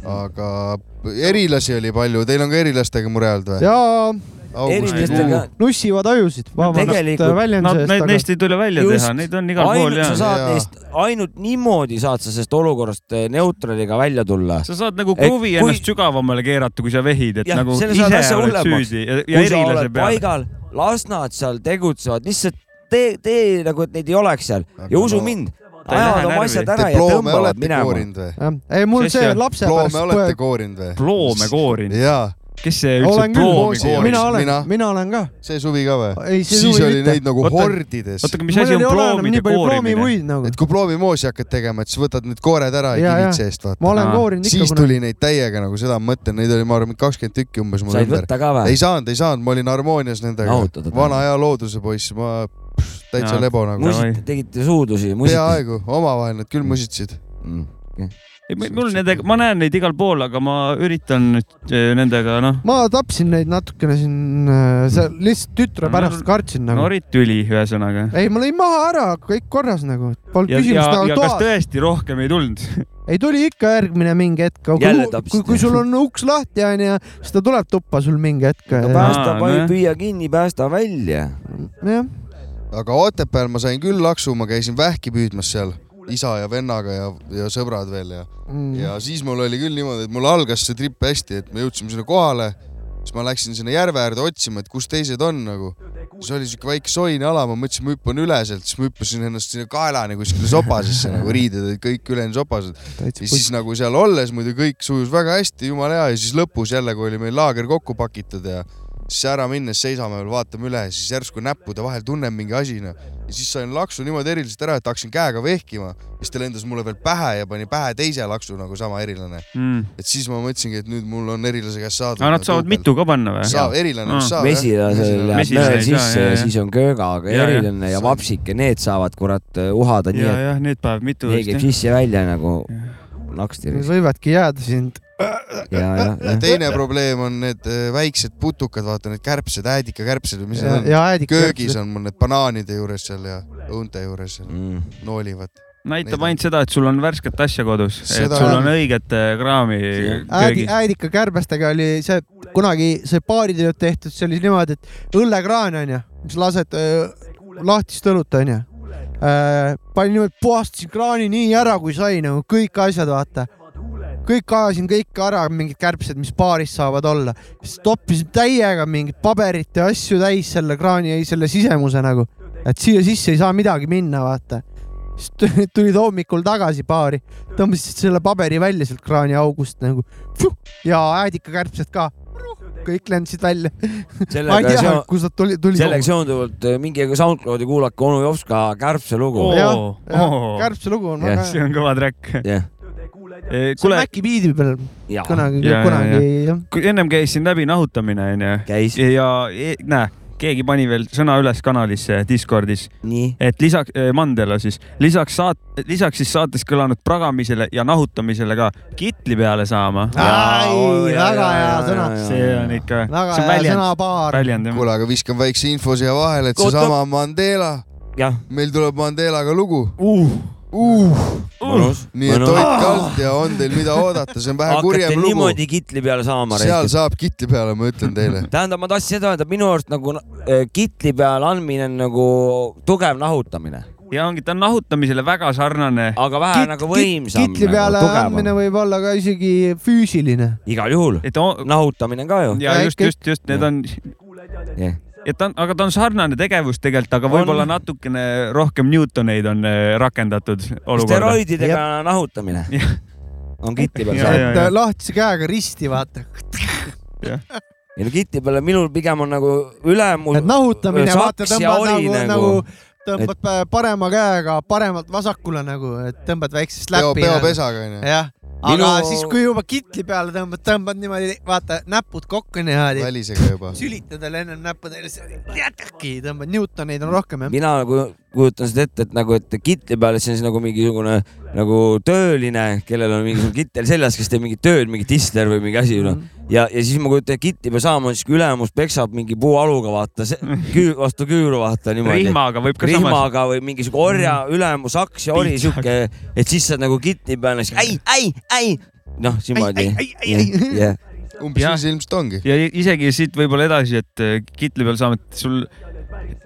Aga erilasi oli palju, teil on ka erilastega mure olnud või? ja erilistega, nussivad ajusid, need, aga neist ei tule välja Just. teha, neid on igal pool ainult ja sa saad Jaa. neist, ainult niimoodi saad sa sellest olukorrast eh, neutraliga välja tulla. sa saad nagu kruvi kui- ennast sügavamale keerata, kui sa vehid, et Jah, nagu ise oled hullemaks. süüdi ja, ja erilase peal. paigal, las nad seal tegutsevad, lihtsalt tee, tee nagu, et neid ei oleks seal Aga ja usu no- mind, ajavad oma asjad ära ja tõmbavad minema. jah, ei mul see lapse ploome olete pärast, koorinud või? ploome koorinud. jaa, kes see üldse ploomi, kooris. mina olen Mina-, olen ka. see suvi ka või? siis oli mitte. neid nagu Oota- hordides. oota, aga mis asi on ploomide koorimine? nagu et. kui ploomimoosi hakkad tegema, et siis võtad need koored ära ja Jaa, kivid seest, vaata. ma olen koorinud ikka siis tuli neid täiega nagu seda ma mõtlen, neid oli, ma arvan, kakskümmend tükki umbes mul said ümber. võtta ka või ei? saanud, ei saanud, ma olin harmoonias nendega vana hea looduse poiss, ma pff, täitsa lebo nagu. tegite suudusi, peaaegu, omavahel nad küll musitsid. Mm. Mul nendega, ma näen neid igal pool, aga ma üritan nüüd eh, nendega noh, ma tapsin neid natukene siin, see lihtsalt tütre No, pärast kartsin nagu. norid tüli ühesõnaga. ei, ma lõin maha ära, kõik korras nagu, polnud küsimust nagu kas toas. tõesti rohkem ei tulnud? ei tuli ikka järgmine mingi hetk, kui, kui, kui sul on uks lahti onju, siis ta tuleb tuppa sul mingi hetk. no jah, päästa püüa kinni, päästa välja. aga Otepääl ma sain küll laksu, ma käisin vähki püüdmas seal isa ja vennaga ja, ja sõbrad veel ja, Mm. ja siis mul oli küll niimoodi, et mul algas see trip hästi, et me jõudsime sinna kohale, siis ma läksin sinna järve äärde otsima, et kus teised on nagu. siis oli siuke väike soine ala, ma mõtlesin, ma hüppan üle sealt, siis ma hüppasin ennast sinna kaelani kuskile sopasesse nagu riided olid kõik ülejäänud sopased. ja siis nagu seal olles muidu kõik sujus väga hästi, jumala hea ja siis lõpus jälle, kui oli meil laager kokku pakitud ja siis ära minnes seisame veel, vaatame üle ja siis järsku näppude vahel tunnen mingi asi noh. ja siis sain laksu niimoodi eriliselt ära, et hakkasin käega vehkima, siis ta lendas mulle veel pähe ja pani pähe teise laksu nagu sama erilane. Mm. et siis ma mõtlesingi, et nüüd mul on erilase käest saada. aga nad saavad mitu ka panna või? saab, erilane vist saab. mesilasel läheb saa, sisse ja siis on kööga, aga Ja, eriline ja vapsike, need saavad kurat äh, uhada nii, ja, et jah, need päev mitu need käib vist sisse-välja nagu Need nakstiris. võivadki jääda sind. ja, ja, ja. teine probleem on need äh, väiksed putukad, vaata need kärbsed, äädikakärbsed või mis ja, need on. köögis on mul need banaanide juures seal ja õunte juures Mm. noolivad. näitab ainult seda, et sul on värsket asja kodus, et sul on õiget eh, kraami äädi, köögis. äädikakärbestega oli see kunagi see baaritööd tehtud, see oli niimoodi, et õllekraan onju, mis lased öö, lahtist õlut onju. panin niimoodi, puhastasin kraani nii ära, kui sai nagu kõik asjad, vaata. Kõik ajasin kõik ära, mingid kärbsed, mis baaris saavad olla, siis toppisin täiega mingit paberit ja asju täis selle kraani, selle sisemuse nagu, et siia sisse ei saa midagi minna, vaata siis tulid hommikul tagasi baari, tõmbasid selle paberi välja sealt kraaniaugust nagu Fuh! ja äädikakärbsed ka. kõik lendasid välja. ma ei tea kust nad tulid, tulid. sellega seonduvalt äh, minge SoundCloudi kuulake onu Jovska kärbse lugu. Jah, oo. kärbse lugu on Jah, väga see hea. on kõva track. see on kuule, Maci biidi peal kunagi, kunagi jah. ennem käis siin läbi nahutamine onju käis ja e, näe, keegi pani veel sõna üles kanalisse Discordis, nii. et lisaks, Mandela siis, lisaks saat-, lisaks siis saates kõlanud pragamisele ja nahutamisele ka kitli peale saama. ai, väga hea sõna. see on ikka, väga see on hea väljend, sõnapaar. väljend jah. kuule, aga viskan väikse info siia vahele, et seesama Mandela meil tuleb Mandelaga lugu uh.. Uh. mõnus. nii et hoidke alt ja on teil mida oodata, see on vähe hakkate kurjem lugu. niimoodi kitli peale saama. seal saab kitli peale, ma ütlen teile. tähendab, ma tahtsin seda öelda, minu arust nagu äh, kitli peale andmine on nagu tugev nahutamine, ja ongi, ta on nahutamisele väga sarnane. aga vähe nagu võimsam. kitli peale andmine võib olla ka isegi füüsiline. igal juhul, on, nahutamine ka ju. ja just, just, just need on, jah, et ta on, aga ta on sarnane tegevus tegelikult, aga võib-olla natukene rohkem Newtoneid on äh, rakendatud olukorda. steroididega nahutamine on kitli peal et äh, lahtise käega risti vaata. ei no kitli peale minul pigem on nagu ülemus. et nahutamine, vaata tõmbad nagu, nagu, nagu tõmbad et... parema käega paremalt vasakule nagu, et tõmbad väiksest läpi. peopesaga onju. jah, aga Minu- siis, kui juba kitli peale tõmbad, tõmbad niimoodi, vaata näpud kokku niimoodi, välisega juba. sülitad veel ennem näppudele, jätki tõmbad Newtoneid on rohkem jah. mina nagu kujutan seda ette, et nagu, et kitli peal, et see on siis nagu mingisugune nagu tööline, kellel on mingisugune kittel seljas, kes teeb mingit tööd, mingi tisler või mingi asi noh. ja, ja siis ma kujutan ette, kitli peal saama on siis, kui ülemus peksab mingi puualuga vaata, küür, vastu küüru vaata niimoodi. rihmaga võib ka samas. rihmaga või mingisugune orja ülemus aks ja ori sihuke, et siis sa nagu kitli peal, ai, ai, ai, noh, niimoodi. umbes nii see ilmselt ongi. ja isegi siit võib-olla edasi, et äh, kitli peal saame, et sul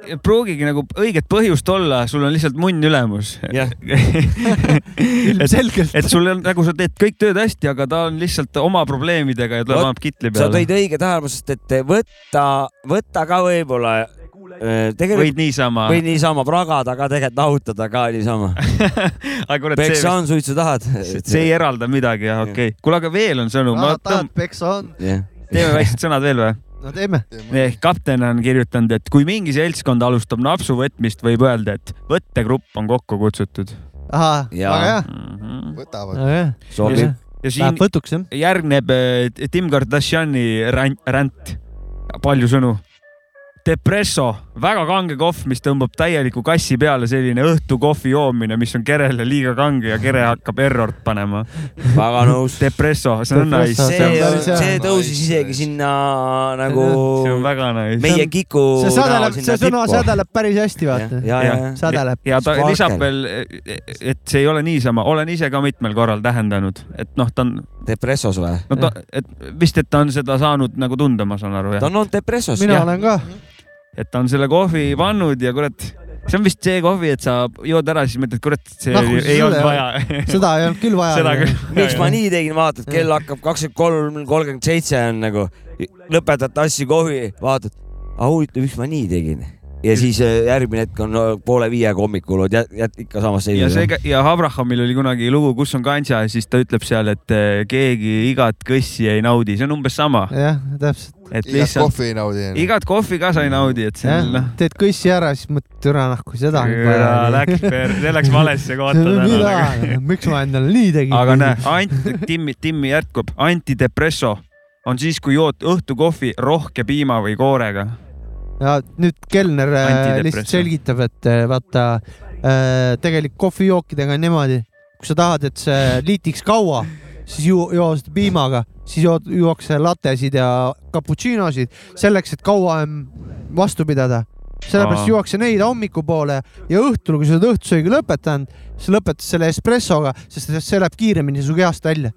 ei pruugigi nagu õiget põhjust olla, sul on lihtsalt munn ülemus. Jah. ilmselgelt. et sul on nagu sa teed kõik tööd hästi, aga ta on lihtsalt oma probleemidega ja tuleb annab kitli sa peale. tõid õige tähelepanu, sest et võtta, võtta ka võib-olla äh, tegelikult võid niisama. võid niisama pragada ka tegelikult nahutada ka niisama. aga kurat, see peksa, on, suitsu tahad. see ei eralda midagi, jah, okei okay.. kuule, aga veel on sõnum, ma tahad tõmb-, peksa on, teeme väiksed sõnad veel või? No teeme. ehk kapten on kirjutanud, et kui mingi seltskond alustab napsu võtmist, võib öelda, et võttegrupp on kokku kutsutud. ahah, väga hea, Mhm. võtavad. väga hea. sobib. ja siin võtuks järgneb äh, Tim Kardashani ränd, ränd, palju sõnu. Depresso, väga kange kohv, mis tõmbab täieliku kassi peale, selline õhtukohvi joomine, mis on kerele liiga kange ja kere hakkab errort panema. väga nõus. Depresso, see on nice, see see tõusis isegi sinna nagu see on väga nice. meie kiku see sädeleb, see sõna sädeleb päris hästi, vaata. ja, ja, ja. sädeleb. ja ta Sparkle. lisab veel, et see ei ole niisama, olen ise ka mitmel korral tähendanud, et noh, ta on, Depressos või? no ta, et vist, et ta on seda saanud nagu tunda, ma saan aru ta jah, on olnud Depressos. mina jah. olen ka. Et ta on selle kohvi pannud ja kurat, see on vist see kohvi, et sa jood ära, siis mõtled, kurat, see Noh, ei, olnud vaja. seda ei olnud küll vaja. miks ma nii tegin, vaatad, kell hakkab kakskümmend kolm, kolmkümmend seitse on nagu, lõpetad tassi kohvi, vaatad, aga huvitav, miks ma nii tegin. ja siis äh, järgmine hetk on no, poole viiega hommikul, oled jät, jät, ikka samas ja seisus see. ja Abrahamil oli kunagi lugu Kus on kantsa ja siis ta ütleb seal, et eh, keegi igat kõssi ei naudi, see on umbes sama, jah, täpselt. Et igat lihtsalt kohvi ei naudi. igat kohvi ka sa ei naudi, et see on noh, teed kõssi ära, siis mõtled, türa kui seda vaja läks, see läks valesse kohta täna., miks ma endale nii tegin? aga näe, anti, Timmi, Timmi jätkub, antidepresso on siis, kui jood õhtukohvi rohke piima või koorega. ja nüüd kelner äh, lihtsalt selgitab, et äh, vaata äh, tegelikult kohvijookidega on niimoodi, kui sa tahad, et see liitiks kaua, siis ju joo seda piimaga, siis juuakse latesid ja cappuccinosid selleks, et kauem vastu pidada. sellepärast juuakse neid hommikupoole ja õhtul, kui sa oled õhtusöögi lõpetanud, siis lõpetad selle espressoga, sest see läheb kiiremini su kehast välja.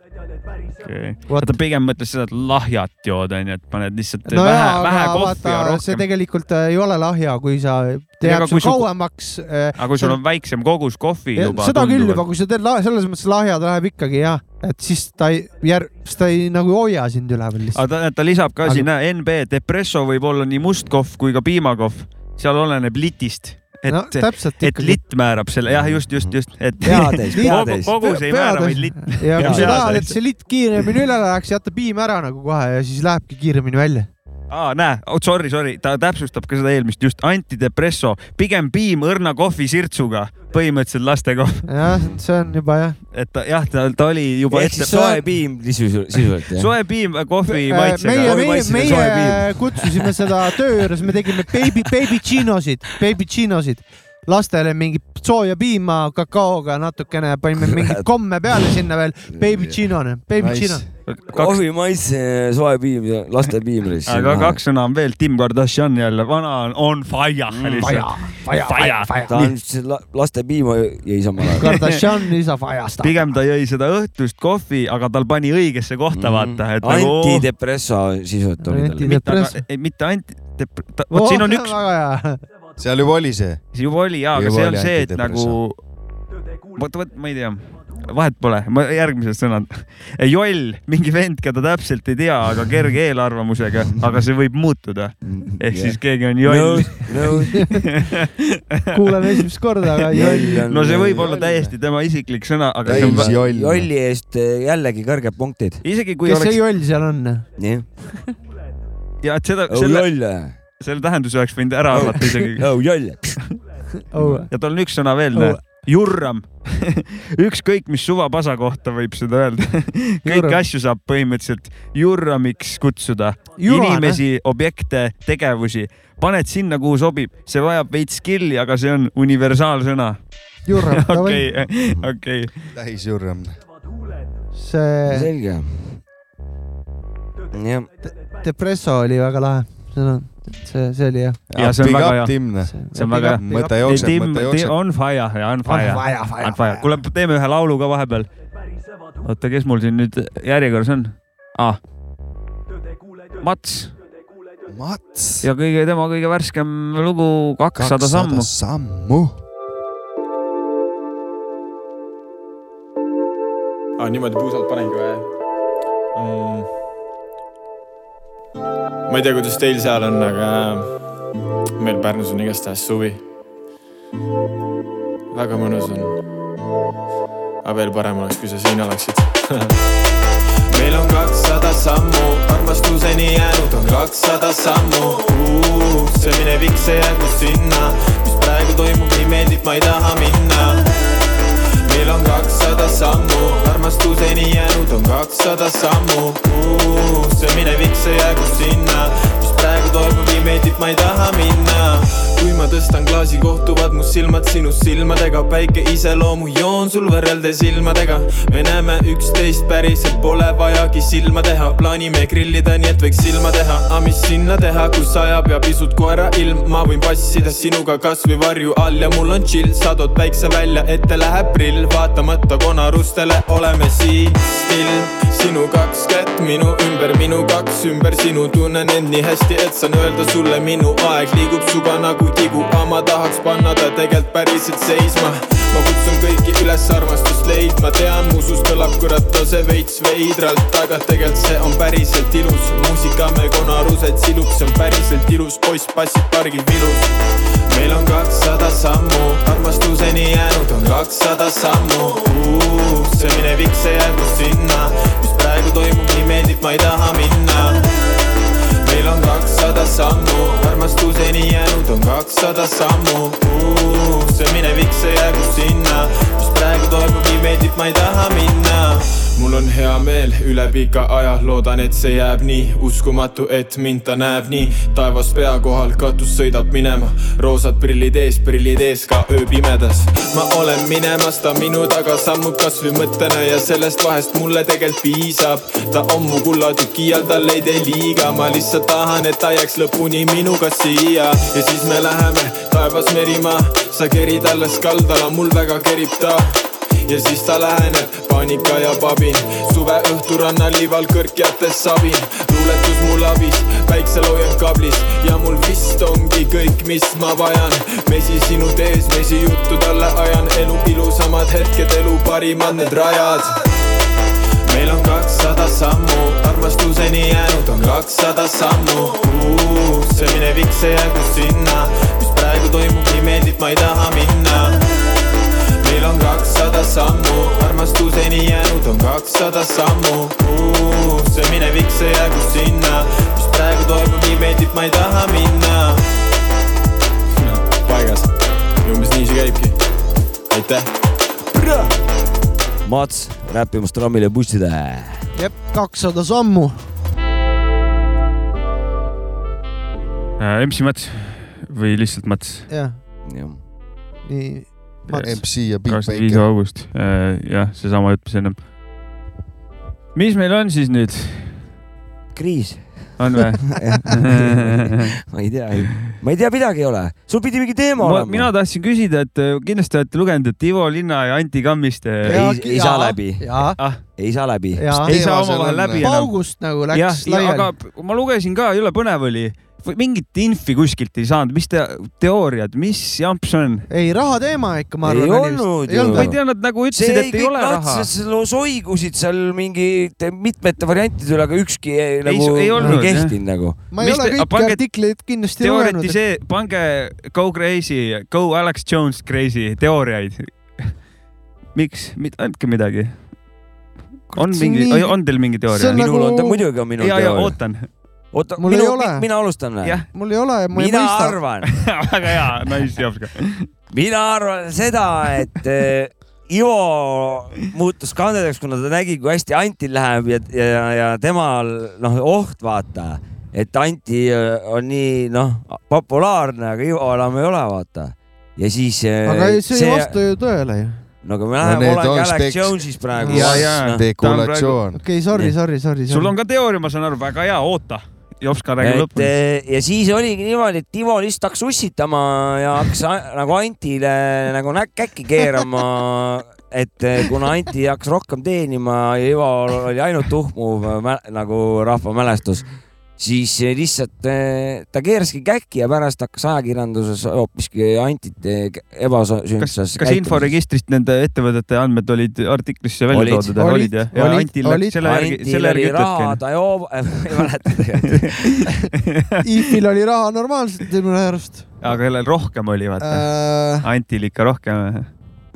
okay.. Vot. ta pigem mõtles seda, et lahjat jood onju, et paned lihtsalt no vähe vähe kohvi vaata ja, see rohkem. tegelikult äh, ei ole lahja, kui sa, kui sul su- kauemaks äh, aga kui sul on väiksem kogus kohvi Ja juba. seda küll juba, kui sa teed la- selles mõttes lahja, ta läheb ikkagi jah, et siis ta ei, jär-, siis ta ei nagu ei hoia sind üleval lihtsalt. aga ta, ta lisab ka Aga- sinna NB, depresso võib olla nii must kohv kui ka piimakohv, seal oleneb litist. Et no et litt määrab selle, jah, just, just, just, et Peatäis, peatäis. kogus ei määra, vaid litt. ja kui sa tahad, et see litt kiiremini üle läheks, jäta piim ära nagu kohe ja siis lähebki kiiremini välja. aa, näe, sorry, sorry, ta täpsustab ka seda eelmist, just antidepresso, pigem piim õrna kohvi sirtsuga, põhimõtteliselt lastekohv, jah, see on juba jah. et ta jah, ta, ta oli juba ehk siis soe piim sisuliselt, jah? soe piim kohvi meie, maitsega. meie, meie, meie kutsusime seda töö juures, me tegime baby, baby chinosid, baby chinosid. Lastele mingi sooja piima kakaoga natukene, panime mingi komme peale sinna veel, baby chino, baby nice. chino kohvi maitse, soe piim ja laste piim. aga kaks sõna on veel, Tim Kardashian jälle, vana on on fire mm,. Fire, fire, fire. ta on laste piima jõi samal ajal. Kardashian isa fajast. pigem ta jõi seda õhtust kohvi, aga tal pani õigesse kohta mm, vaata, et nagu. antidepresso sisult oli tal. mitte, antidep-, vot oh, siin on üks. Seal juba oli see. juba oli jaa, aga see on see, et nagu vot, vot ma ei tea vahet pole, ma järgmised sõnad. joll, mingi vend, keda täpselt ei tea, aga kerge eelarvamusega, aga see võib muutuda. ehk yeah. siis keegi on joll no,. No. kuulen esimest korda, aga joll. no see võib olla täiesti tema isiklik sõna, aga. täis joll. jolli eest eh, jällegi kõrged punktid. isegi kui kes oleks. see joll seal on? jah. ja et seda. selle, selle tähenduse oleks võinud ära arvata isegi. oh joll. ja tal on üks sõna veel oh jurram ükskõik mis suvapasa kohta võib seda öelda kõiki asju saab põhimõtteliselt jurramiks kutsuda. inimesi, objekte, tegevusi, paned sinna, kuhu sobib, see vajab veits skill'i, aga see on universaalsõna. jurram okei, okei. täisjurram. see. selge. jah. Depresso oli väga lahe sõna see, see oli jah. ja see on väga hea. see on väga hea. mõte jookseb, mõte jookseb. on fire ja on fire. on fire. kuule, teeme ühe laulu ka vahepeal. oota, kes mul siin nüüd järjekorras on ah.? Mats. Mats. ja kõige, tema kõige värskem lugu Kakssada sammu. sammu. aa, niimoodi puusalt panengi või mm.? Ma ei tea, kuidas teil seal on, aga meil Pärnus on igastahes suvi. väga mõnus on. aga veel parem oleks, kui sa siin oleksid meil on kakssada sammu, armastuseni jäänud on kakssada sammu. see minevik, see jäägu sinna, mis praegu toimub, nii meeldib, ma ei taha minna meil on kakssada sammu, armastuseni jäänud on kakssada sammu. Silmad sinu silmadega, päike iseloomujoon sul võrreldes ilmadega. me näeme üksteist päriselt, pole vajagi silma teha, plaanime grillida, nii et võiks silma teha. aga mis sinna teha, kus sajab ja pisut koera ilm, ma võin passida sinuga kasvõi varju all ja mul on chill, sa tood päikse välja, ette läheb prill, vaatamata konarustele oleme siin still. sinu kaks kätt minu ümber, minu kaks ümber sinu, tunnen end nii hästi, et saan öelda sulle, minu aeg liigub suga nagu tigu, aga ma tahaks panna ta tegelikult päriselt seisma. ma kutsun kõiki üles armastust leidma, tean, mu suust kõlab kurat tase veits veidralt, aga tegelikult see on päriselt ilus. muusika meil konarused silub, see on päriselt ilus, poiss passib pargil vilus. meil on kakssada sammu, armastuseni jäänud on kakssada sammu. see minevik, see jäägu sinna, mis praegu toimub, nii meeldib, ma ei taha minna meil on kakssada sammu, armastuseni jäänud on kakssada sammu. see minevik, see jäägu sinna, mis praegu toimub, nii meeldib, ma ei taha minna mul on hea meel üle pika aja, loodan, et see jääb nii uskumatu, et mind ta näeb nii. taevas pea kohal, katus sõidab minema, roosad prillid ees, prillid ees ka ööpimedas. ma olen minemas, ta minu taga sammub kasvõi mõttena ja sellest vahest mulle tegelikult piisab. ta on mu kullatüki all, tal ei tee liiga, ma lihtsalt tahan, et ta jääks lõpuni minuga siia ja siis me läheme taevas merimaa, sa kerid alles kaldala, mul väga kerib ta ja siis ta läheneb, paanika ja pabin. suveõhtu rannaliival kõrkjates sabin, luuletus mul abis, päikseloojang kablis ja mul vist ongi kõik, mis ma vajan. mesi sinu tees, mesi juttu talle ajan, elu ilusamad hetked, elu parimad need rajad meil on kakssada sammu, armastuseni jäänud on kakssada sammu. see minevik, see jäägu sinna, mis praegu toimub, nii meeldib, ma ei taha minna meil on kakssada sammu, armastuseni jäänud on kakssada sammu. see minevik, see jäägu sinna, mis praegu toimub, nii meeldib, ma ei taha minna no,. paigas, umbes nii see käibki. aitäh. Mats räppimas trammile busside. jep, kakssada sammu äh,. MC Mats või lihtsalt Mats? jah ja nii. MC ja Big kakskümmend viis Baker. august, jah, seesama jutt, mis ennem. mis meil on siis nüüd, kriis. on või? ma ei tea, ma ei tea, midagi ei ole. sul pidi mingi teema Ma, olema. mina tahtsin küsida, et äh, kindlasti olete lugenud, et Ivo Linna ja Anti Kammiste Ei- ei saa läbi. ah, ei saa läbi. ei saa omavahel läbi enam. paugust nagu läks, ja, aga laiali. ma lugesin ka, jõle põnev oli. Mingit infi kuskilt ei saanud, mis te teooriad, mis jamps on? ei, raha teema ikka, ma Ei arvan. olnud ei ju. olnud ma ei või? tea, nad nagu see ütlesid, et ei kõik ole raha. soigusid seal mingite mitmete variantide üle, aga ükski ei, nagu ei ei, olnud, ei kehtinud nagu. ma ei Mis ole te- kõiki pange artikleid kindlasti lugenud. teoretisee, pange Go Crazy, Go Alex Jones Crazy teooriaid. miks, andke midagi. on mingi nii-, on teil mingi teooria minul nagu- on ta, muidugi on ja teooria. ootan. oota, Mul ei minu ole., mina alustan või mul ei ole, ma ei mina mõista. arvan, väga hea, nice jops ka. mina arvan seda, et äh, Ivo muutus kandedaks, kuna ta nägi, kui hästi Antil läheb ja, ja, ja temal noh, oht vaata, et Anti äh, on nii noh, populaarne, aga Ivo enam ei ole, vaata. ja siis. aga ei, see ei vasta ju tõele ju. no aga me No läheme, need olengi on Alex Jones'is praegu. Ja, ja. spekulatsioon. okei okay,, sorry, sorry, sorry. sul on ka teooria, ma saan aru, väga hea, oota. Jops ka räägib lõpuni. eh, ja siis oligi niimoodi, et Ivo lihtsalt hakkas ussitama ja hakkas nagu Antile nagu käkki keerama. et eh, kuna Anti hakkas rohkem teenima ja Ivo oli ainult tuhmuv nagu rahva mälestus, siis lihtsalt eh, ta keeraski käkki ja pärast hakkas ajakirjanduses hoopiski Antit eh, kas, ebasündsas kas inforegistrist nende ettevõtete andmed olid artiklisse välja Olid. toodud, Olid, olid ja olid, Antil läks olid. selle järgi, Antil selle oli järgi raha, ütlebki. ta joob, ei mäleta tegelikult. Ifil oli raha normaalselt minu arust aga kellel rohkem oli, vaata. äh,. Antil ikka rohkem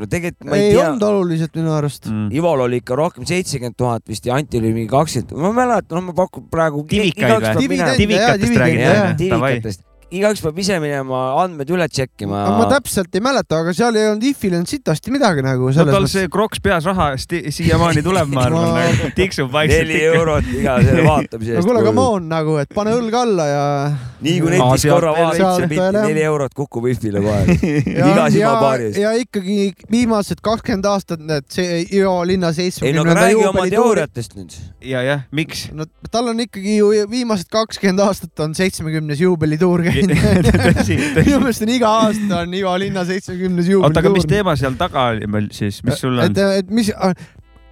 no tegelikult ma ei, ei ei tea olnud oluliselt minu arust. mm.. Ivol oli ikka rohkem seitsekümmend tuhat vist ja Antil oli mingi kakskümmend, ma mäletan, no ma pakun praegu. Divikaid või? Räägid dividende, jah divikatest, igaüks peab ise minema andmed üle tšekkima. ma täpselt ei mäleta, aga seal ei olnud Ifil ei olnud sitasti midagi nagu no tal see. kroks peas raha siiamaani tuleb, ma arvan Ma- nagu tiksub vaikselt neli eurot iga selle vaatamise no eest. kuule, come on nagu, et pane õlg alla ja. nii kui netis korra vaatad, neli eurot kukub wifi'le kohe. ja iga, silmapaari eest. ja ikkagi viimased kakskümmend aastat need see Ivo linna ei no aga seitsmekümnenda räägi oma teooriatest nüüd. ja, jah, miks? no tal on ikkagi ju viimased kakskümmend aastat on seitsmekümnes juubelituur käinud. tõsi, minu tõsi. meelest on iga aasta on Ivo linna seitsmekümnes oota, aga mis teema seal taga oli meil siis, mis sul on et,? et mis,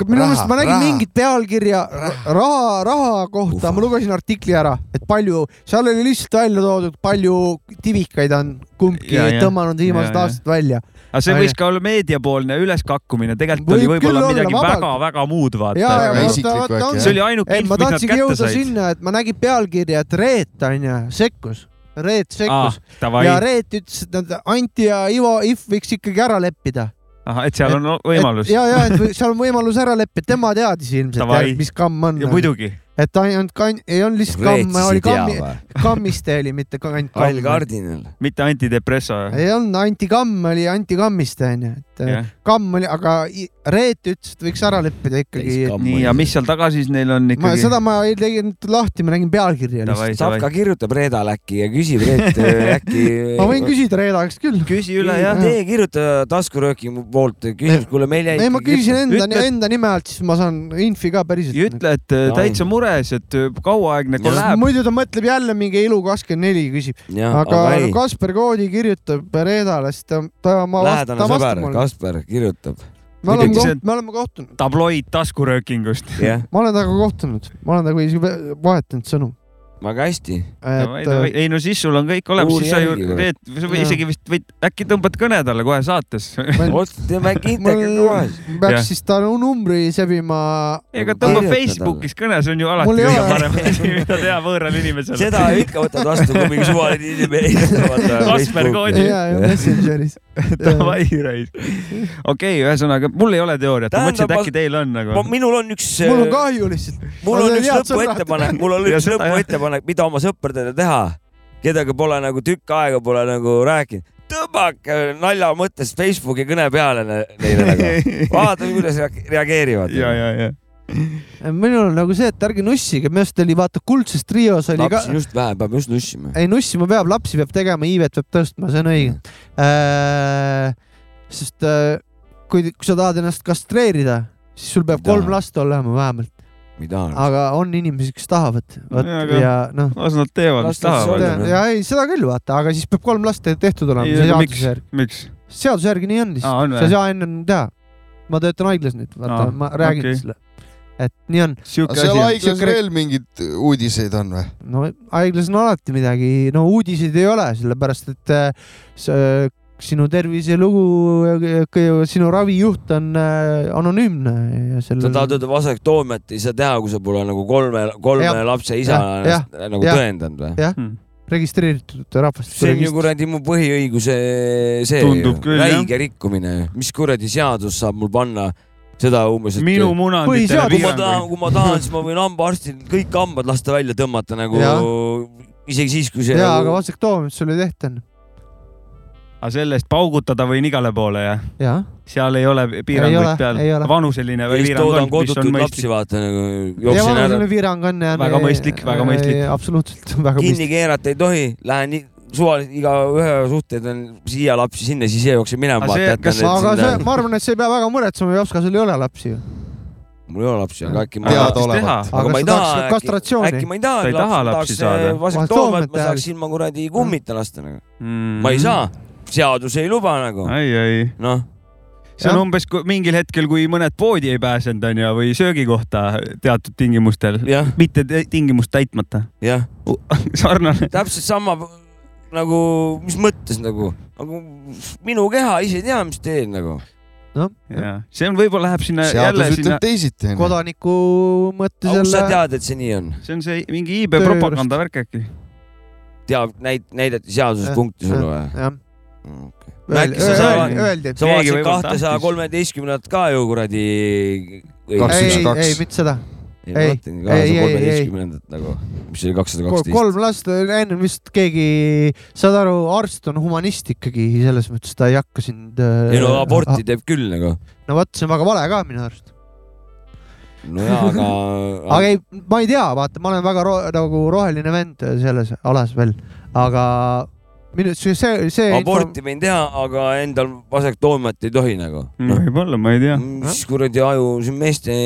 minu meelest ma nägin raha. mingit pealkirja raha, raha kohta, ma lugesin artikli ära, et palju, seal oli lihtsalt välja toodud, palju tivikaid on kumbki Ja, ja. tõmmanud viimased aastad välja. aga see võis ka olla meediapoolne üleskakkumine, tegelikult oli Võib küll võib-olla olla, midagi väga-väga muud, ja, vaata see oli ainuke info, ma mis nad kätte jõuda said. sinna, et ma nägin pealkirja, et Reet onju sekkus, Reet sekkus Ah, ja, Reet ütles, et Anti ja Ivo If võiks ikkagi ära leppida. ahah, et seal on võimalus. ja, ja et seal on võimalus ära leppida, tema teadis ilmselt mis kamm on. Muidugi, et ainult kann-, ei olnud lihtsalt kamm, oli kammi, kammiste oli, mitte ainult Kall kamm. Kardinal. mitte antidepresso. ei olnud, Anti Kamm oli Anti Kammiste onju, et jah, kamm oli, aga Reet ütles, et võiks ära leppida ikkagi. nii ja mis seal taga siis neil on ma ikkagi? seda ma ei teinud lahti, ma nägin pealkirja lihtsalt. Savka kirjutab Reedale äkki ja küsib Reet äh, äkki. ma võin küsida Reeda käest küll. küsi üle jah. tee, kirjuta taskurööki poolt küsimus, kuule meil jäi. ei, ma küsisin enda, enda nime alt, siis ma saan infi ka päriselt. ütle, et äh, täitsa mures, et äh, kauaaegne kolläb. muidu ta mõtleb jälle mingi Elu kakskümmend neli küsib, aga, aga Kasper Koodi kirjutab Reedale, siis ta, ta, ma vastan, lähedane ta sõber. Kasper kirjutab. me oleme koht-, me oleme kohtunud, tabloid taskuröökingust. ma olen temaga kohtunud, ma olen temaga isegi vahetanud sõnu. Väga hästi. et äh, ei no siis sul on kõik olemas, siis sa ju. Reet, sa või isegi vist võid, äkki tõmbad kõne talle kohe saates. teeme intervjuu kohe peaks siis ta numbri sebima. ega tõmba Facebookis kõne, see on ju alati kõige parem asi, mida teha võõral inimesel. seda ikka võtad vastu, kui mingi suvaline inimene Kasper Koodi. ja, ja Messengeris. Davai, raisk. okei, ühesõnaga mul ei ole teooriat, ma mõtlesin, et äkki teil on nagu. minul on üks. mul on kahju lihtsalt. mul on üks lõpuettepanek, mul on üks seda, jah. lõpuettepanek, mida oma sõpradele teha, kedagi pole nagu tükk aega pole nagu rääkinud. tõmmake nalja mõttes Facebooki kõne peale ne- neile nagu, vaadake, kuidas reage- reageerivad. ja, ja, ja. minul on nagu see, et ärge nussige, minu arust oli vaata kuldses trios oli ka lapsi just vähe, peab just nussima. ei nussima peab, lapsi peab tegema, iivet peab tõstma, see on õige äh,. sest äh, kui, kui sa tahad ennast kastreerida, siis sul peab kolm last olema vähemalt? Aga on inimesi, kes tahavad, ja noh. las nad teevad, mis tahavad ja ei, seda küll vaata, aga siis peab kolm last tehtud olema, järgi, miks? seaduse järgi nii on või? sa ei saa enne teha. ma töötan haiglas nüüd, vaata Aa, ma räägin okei. sulle, et nii on. seal haiglas Sihuke- veel mingeid uudiseid on või? no haiglas on alati midagi, no uudiseid ei ole, sellepärast et äh, see, sinu terviselugu, sinu ravijuht on äh, anonüümne ja sa sellel tahad öelda vasektoomiat ei saa teha, kui sa pole nagu kolme, kolme Jah. lapse isa Jah, ennast nagu jah. tõendanud või? jah, registreeritud rahvast. see on ju kuradi mu põhiõiguse see räige rikkumine, mis kuradi seadus saab mul panna seda umbes, et minu munanditele kui ma tahan, kui ma tahan, siis ma võin hambaarstil kõik hambad lasta välja tõmmata nagu Jah. isegi siis, kui see jaa, aga nagu... vasektoomiat sul ei tehta. Aga sellest paugutada võin igale poole ja jah, seal ei ole Ei ole, piiranguid peal ei ole.. vanuseline ja või piirang on, mis on mõistlik. vaata nagu ja jooksin ära vanuseline piirang on ja. Väga mõistlik, väga mõistlik. absoluutselt, väga kinni mõistlik. keerata ei tohi, lähen suvaliselt igaühe suhted on siia lapsi sinna, siis ise jooksen minema. Aga see- kas- aga see, ma arvan, et sa ei pea väga muretsema, Jopska, sul ei ole lapsi ju. mul ei ole lapsi, aga äkki ma Teadaolevalt. aga Aga ma ei tahaks taha, äkki ma ei taha Sa ei taha lapsi saada. vasektoomiat, ma teha. saaks ilma kuradi kummita lasta nagu. mm. ma ei saa, seadus ei luba nagu, ai, ai. noh. see on Jah. umbes kui mingil hetkel, kui mõned poodi ei pääsenud, onju, või söögikohta teatud tingimustel, mitte te- tingimust täitmata. jah, sarnane. täpselt sama nagu, mis mõttes nagu, nagu minu keha ise ei tea, mis teen nagu. see on, võib-olla läheb sinna jälle seadus sinna ütleb, teisiti. kodaniku mõttes aga kust sa jälle. tead, et see nii on? see on see mingi IB Töö propaganda värk äkki. teab, näid-, näidati seaduses punkti sulle või? jah, äkki sa saad, sa vaatasid kahtesaja kolmeteistkümnendat ka ju kuradi. Ei kaks. ei, mitte seda. ei, ei, ei, ei, kolmeteistkümnendat nagu, mis oli kakssada kaksteist. kolm last, enne vist keegi, saad aru, arst on humanist ikkagi selles mõttes, ta ei hakka sind. ei no aborti teeb küll nagu. no vot, see on väga vale ka minu arust. no jaa, aga. aga ei, ma ei tea, vaata, ma olen väga ro nagu roheline vend selles alas veel, aga minu see, see, aborti võin teha, aga endal vasektoomiat ei tohi nagu. noh, võib-olla, ma ei tea. mis kuradi aju, see on meeste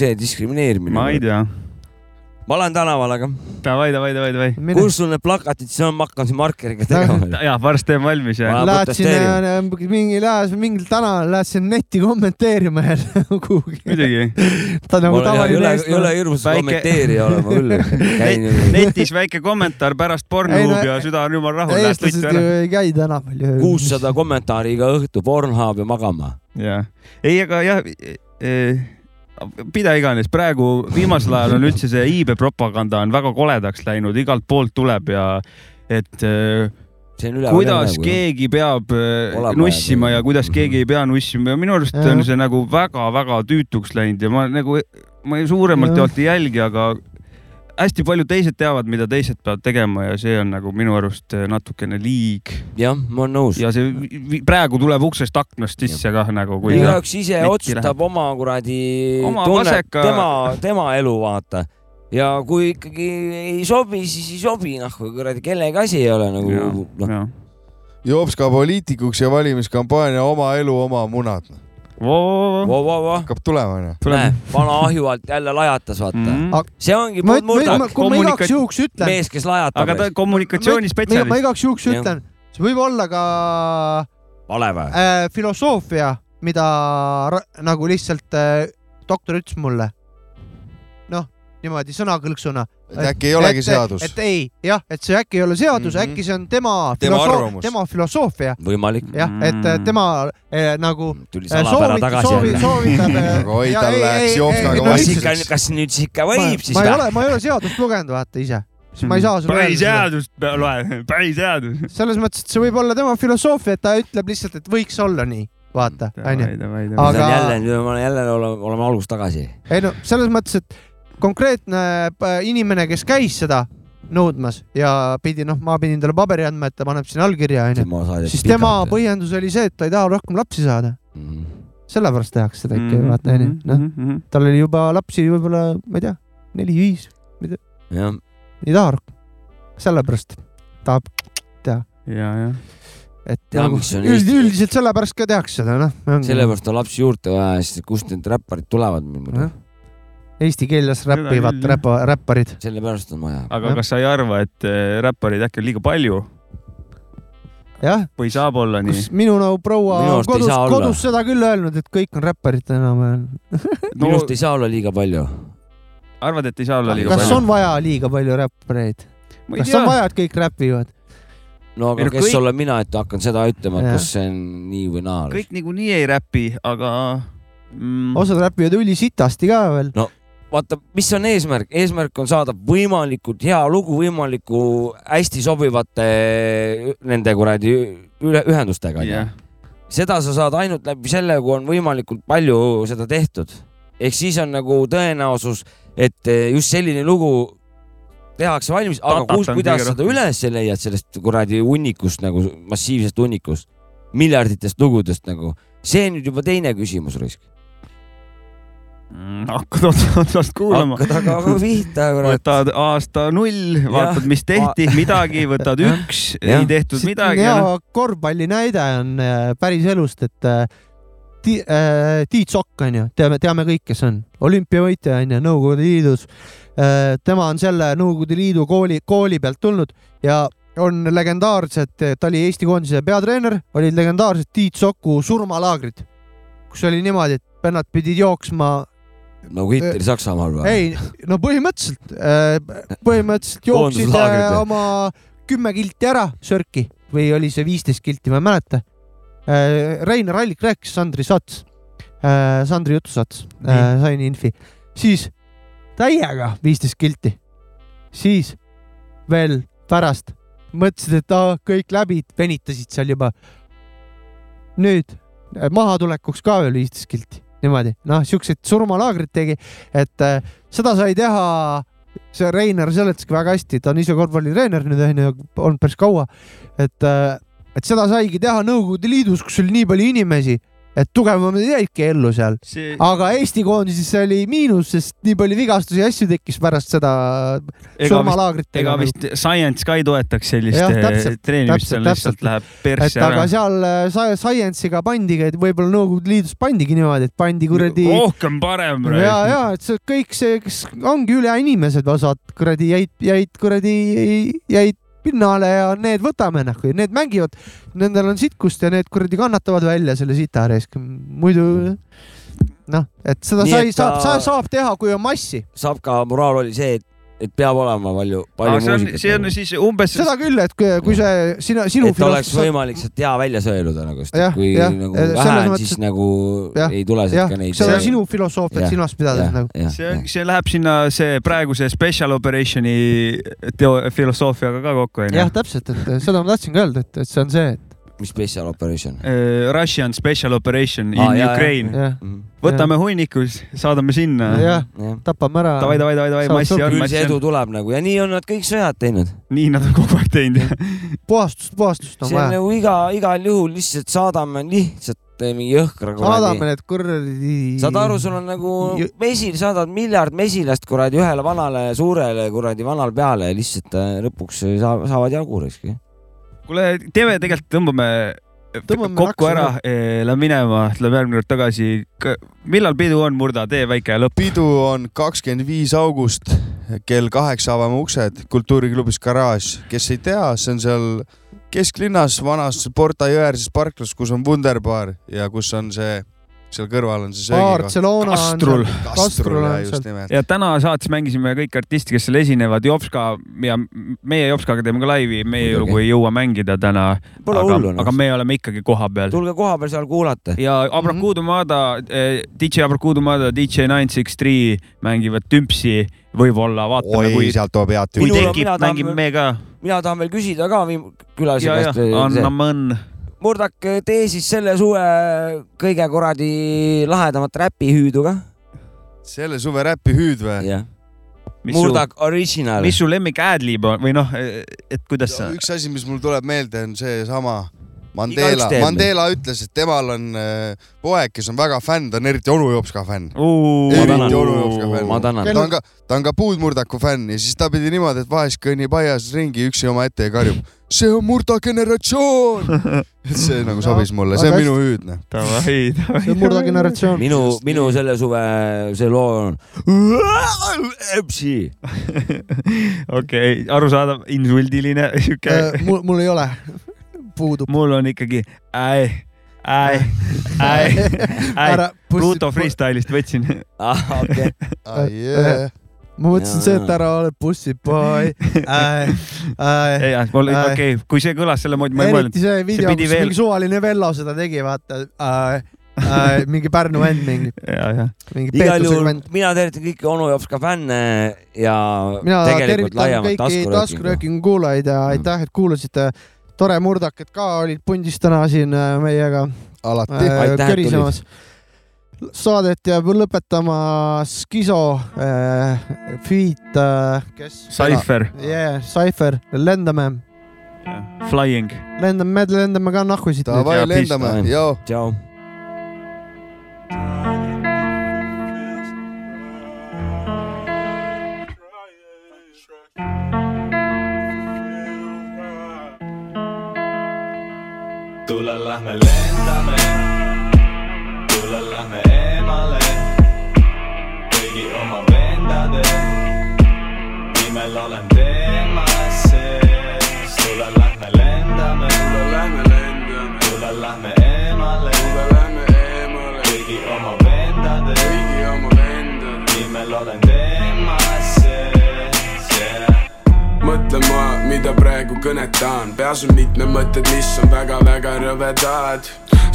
see diskrimineerimine. ma ei tea. Ma olen tänaval, aga Davai, davai, davai, davai. kus sul need plakatid siis on, ma hakkan siin markeriga tegema. ja varsti teen valmis ja. Ma- Lähed sinna protesteerin. mingi, lähed mingil tänaval, lähed sinna netti kommenteerima jälle kuhugi. muidugi. ta on nagu tavaline ei ole hirmus Väike- kommenteerija olema küll. käin netis väike kommentaar pärast Pornhubi no- ja süda on jumala rahul, eestlased ju ei käi tänaval ju. kuussada kommentaari iga õhtu, Pornhub ja magama. jah, ei, aga jah, mida iganes, praegu viimasel ajal on üldse see iibe propaganda on väga koledaks läinud, igalt poolt tuleb ja et see on üle. kuidas keegi peab eh, Olema nussima jääb. ja kuidas keegi ei pea nussima ja minu arust Jah. on see nagu väga-väga tüütuks läinud ja ma nagu, ma ei- suuremalt jaolt ei jälgi, aga hästi paljud teised teavad, mida teised peavad tegema ja see on nagu minu arust eh, natukene liig jah, ma olen nõus. ja see praegu tuleb uksest aknast sisse kah nagu, kui igaüks ise otsustab oma kuradi Oma tunnet, tema, tema elu vaata. ja kui ikkagi ei sobi, siis ei sobi, noh, kui kuradi kellegi asi ei ole nagu noh, ja. Jops ka poliitikuks ja valimiskampaania Oma elu, oma munad. Hakkab tulema onju. vana ahju alt jälle lajatas, vaata mm. -hmm. see ongi ma, ma, ma, murdak, kui ma igaks kommunika- juhuks ütlen, mees, kes lajatab aga ta on ma, ma kommunikatsioonispetsialist. igaks juhuks ütlen, see võib olla ka vale või? äh, filosoofia, mida nagu lihtsalt äh, doktor ütles mulle. noh, niimoodi sõnakõlksuna. Et äkki ei olegi et, seadus. et ei, jah, et see äkki ei ole seadus mm. -hmm. äkki see on tema, Tema arvamus. tema filosoofia, võimalik. jah mm, et äh, tema äh, nagu tuli äh, salapära soovit- tagasi soovi- jälle. soovitab äh, Aga oi, ja tal ei- läks ei- Jopskaga ei- ei- kas ikka, kas nüüd ikka võib siis ma ei ole,? ma ei ole seadust lugenud, vaata ise, siis ma ei saa sulle põhiseadust pe- loe, põhiseadus. selles mõttes, et see võib olla tema filosoofia, et ta ütleb lihtsalt, et võiks olla nii, vaata, onju. Aga- jälle, nüüd ma olen jälle oleme, oleme algusest tagasi. ei no selles mõttes, et konkreetne äh, inimene, kes käis seda nõudmas ja pidi, noh, ma pidin talle paberi andma, et ta paneb sinna allkirja, onju, siis tema põhjendus oli see, et ta ei taha rohkem lapsi saada. Mhm. sellepärast tehakse seda Mhm, ikka, vaata onju, noh, tal oli juba lapsi võib-olla, ma ei tea, neli-viis, jah, ei taha rohkem. sellepärast tahab, ja, jah. et Tea, nagu üld, üldiselt sellepärast ka tehakse seda noh. sellepärast on lapsi juurde vaja, sest kust need räpparid tulevad muidu. Eesti keeles räppivad räpa, räpparid. sellepärast on vaja. aga Jah. kas sa ei arva, et äh, räppareid äkki on liiga palju jah, või saab olla nii kus? minu nagu proua on kodus kodus seda küll öelnud, et kõik on räpparid enam-vähem. minu arust ei saa olla liiga palju. arvad, et ei saa olla liiga kas palju? on vaja liiga palju räppareid? kas on tea, vaja, et kõik räpivad? no aga Ei no kes kõik- olen mina, et hakkan seda ütlema, et kas see on nii või naa. kõik niikuinii ei räpi, aga mm, osad räpivad ülisitasti ka veel. vaata, mis on eesmärk, eesmärk on saada võimalikult hea lugu võimaliku hästi sobivate nende kuradi üle, ühendustega jah, seda sa saad ainult läbi selle, kui on võimalikult palju seda tehtud. ehk siis on nagu tõenäosus, et eh, just selline lugu tehakse valmis, aga kus, kuidas seda üles leiad sellest kuradi hunnikust nagu massiivsest hunnikust, miljarditest lugudest nagu, see on nüüd juba teine küsimus, Raisk. Mm, hakkad otsast kuulama. hakkad aga aga pihta, kurat. võtad aasta null, vaatad, mis tehti, midagi, võtad üks, ei tehtud midagi. hea korvpalli näide on äh, päris elust, et äh, Ti- äh, Tiit Sokk on ju, teame, teame kõik, kes on olümpiavõitja on ju Nõukogude Liidus. tema on selle Nõukogude Liidu kooli, kooli pealt tulnud ja on legendaarsed, ta oli Eesti koondise peatreener, olid legendaarsed Tiit Soku surmalaagrid, kus oli niimoodi, et vennad pidid jooksma nagu Hitleri Saksamaal või? ei, no põhimõtteliselt, põhimõtteliselt jooksid äh, oma kümme kilti ära sörki või oli see viisteist kilti, ma ei mäleta. Reiner Allik rääkis Sandri Sats, Sandri jutusats, sain infi, siis täiega viisteist kilti, siis veel pärast mõtlesid, et aa, kõik läbi, venitasid seal juba. nüüd äh, mahatulekuks ka veel viisteist kilti, niimoodi, noh, siukseid surmalaagrid tegi, et äh, seda sai teha, see Reiner seletaski väga hästi, ta on ise korvpallitreener nüüd onju, olnud päris kaua, et, et seda saigi teha Nõukogude Liidus, kus oli nii palju inimesi, et tugevamad jäidki ellu seal, see, aga Eesti koondises oli miinus, sest nii palju vigastusi ja asju tekkis pärast seda surmalaagritega ega. vist science ka ei toetaks sellist Jah, eh, täpselt, treenimist, seal lihtsalt läheb persse aga ära. seal äh, sa- Science'iga pandigi, et võib-olla Nõukogude Liidus pandigi niimoodi, et pandi kuradi rohkem parem. ja, ja et see kõik see, kes ongi üleinimesed, osad kuradi jäid, jäid kuradi, jäid pinnale ja need võtame noh, need mängivad, nendel on sitkust ja need kuradi kannatavad välja selle sita risk, muidu noh, et seda Nii sai, saab ta-, saab teha, kui on massi, saab ka moraal oli see, et, et peab olema palju, palju see on, muusikat. see on siis umbes, seda küll, et kui, kui see sina, sinu et oleks võimalik sealt hea välja sõeluda nagu, sest Jah, et kui jah, nagu vähe on, siis nagu jah, ei tule sealt ka, neid. seda sinu filosoofiat silmas pidades nagu. see on, see läheb sinna see praeguse special operation'i teo-, filosoofiaga ka kokku onju jah,. täpselt, et seda ma tahtsingi öelda, et, et see on see, et mis special operation? Eh, Russian special operation in Aa, jaa, Ukraine. jah, võtame hunnikus, saadame sinna. jah, tapame ära. davai, davai, davai, davai, massi on, küll massi see edu on. tuleb nagu ja nii on nad kõik sõjad teinud. nii nad on kogu aeg teinud. puhastust, puhastust on see on vaja. nagu iga, igal juhul lihtsalt saadame lihtsalt eh, mingi jõhkra saadame kuradi. need kuradi. saad aru, sul on nagu mesil, saadad miljard mesilast kuradi ühele vanale suurele kuradi vanal peale ja lihtsalt eh, lõpuks saa, saavad jagu raisk. kuule, teeme tegelikult, tõmbame Tõmbame kokku ära, lähme minema, läheme järgmine kord tagasi. millal pidu on, Murda, tee väike lõpp. pidu on kakskümmend viis august, kell kaheksa avame uksed kultuuriklubis Garaaž. kes ei tea, see on seal kesklinnas vanas Porta jõe äärses parklas, kus on Wunderbar ja kus on see, seal kõrval on see söögikoht. Kastrul. Kastrul jah, just nimelt. ja täna saates mängisime kõik artistid, kes seal esinevad, Jopska ja meie Jopskaga teeme ka laivi, meie lugu ei jõua mängida täna, Pole aga hullu, noh. aga me oleme ikkagi kohapeal. tulge koha peal seal kuulata. ja Abrakuudu Mada eh,, DJ Abrakuudu Mada, DJ Nine Six Three mängivad tümpsi, võib-olla vaatame, oi kui, sealt tuleb head kui Minul on- tekib mängime me ka. mina tahan veel küsida ka viim- külalise ja, käest. eh. Murdak, tee siis selle suve kõige kuradi lahedamat räpihüüdu ka. selle suve räpi hüüd või? mis su, Murdak Original. mis su lemmik ad-lib on või noh, et kuidas sa, üks asi, mis mul tuleb meelde, on seesama Mandela. Mandela ütles, et temal on äh, poeg, kes on väga fänn, ta on eriti onu Jopska fänn. Eriti onu Jopska fänn. ta on ka, ta on ka puudmurdaku fänn ja siis ta pidi niimoodi, et vahest kõnnib aias ringi üksi omaette ja karjub see on murda generatsioon. see nagu sobis mulle, see on minu hüüdne. Davai, davai. see on murda generatsioon. minu, minu selle suve, see loo on. okei, arusaadav, insuldiline siuke. mul, mul ei ole, puudub. mul on ikkagi äi, äi, äi, äi Ära. Pluto. freestyle'ist võtsin. ah, okei. Ma mõtlesin see, et ära ole bussiboy. ei, mul, okei, kui see kõlas selle moodi, ma ei mõelnud eriti. see video, kus veel- mingi suvaline Vello seda tegi, vaata äh,. Äh, mingi Pärnu vend, mingi, ja, ja. mingi igal juhul vend. mina tervitan kõiki onu Jopska fänne ja mina tegelikult tervitan kõiki taskuröökingu. kuulajaid ja aitäh, et kuulasite. tore murdakad ka olid pundis täna siin äh, meiega alati. äh, Aitäh, et körisemas. Saadet jääb lõpetama Skiso äh,, Feet äh,, kes? Cypher, Yeah, Cypher, lendame, Flying. lendame, me lendame ka nahku siit. Davai lendame, joo. tšau. tule lähme lendame, lähme eemale, tule lähme eemale, kõigi oma vendade, kõigi oma vendade. Nimel olen teemas. Sees, yeah. Mõtlen ma, mida praegu kõnetan, peas on mitmed mõtted, mis on väga-väga rõvedad.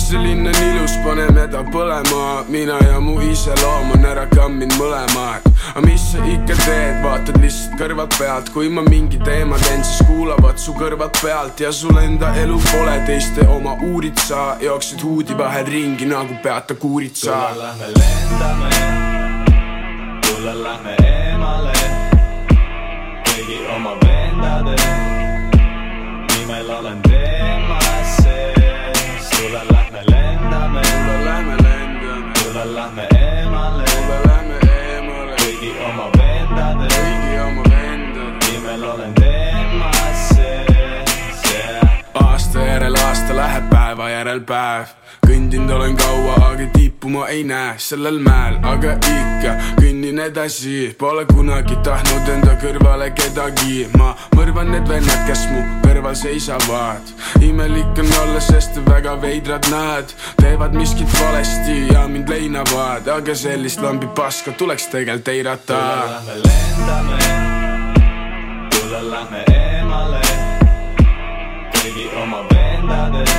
See linn on ilus, pane meda põlema, mina ja mu iseloom on ära kamminud mõlemad. aga mis sa ikka teed, vaatad lihtsalt kõrvalt pealt, kui ma mingi teema teen, siis kuulavad su kõrvad pealt. Ja sul enda elu pole teiste oma, uurid sa, jooksed huudi vahel ringi nagu peata kuuritsa. Tule lähme lendame, tule lähme eemale, kõigi oma vendade nimel olen teemas tule lähme eemale, eemale, kõigi oma vendade nimel olen teemas sees, yeah. aasta järel aasta läheb päeva järel päev kõndinud olen kaua, aga tippu ma ei näe sellel mäel, aga ikka kõnnin edasi, pole kunagi tahtnud enda kõrvale kedagi, ma mõrvan need vennad, kes mu kõrval seisavad. imelik on olla, sest väga veidrad nad teevad miskit valesti ja mind leinavad, aga sellist lambi paska tuleks tegelikult eirata. Lähme lendame, tule lähme eemale, kõigi oma vendade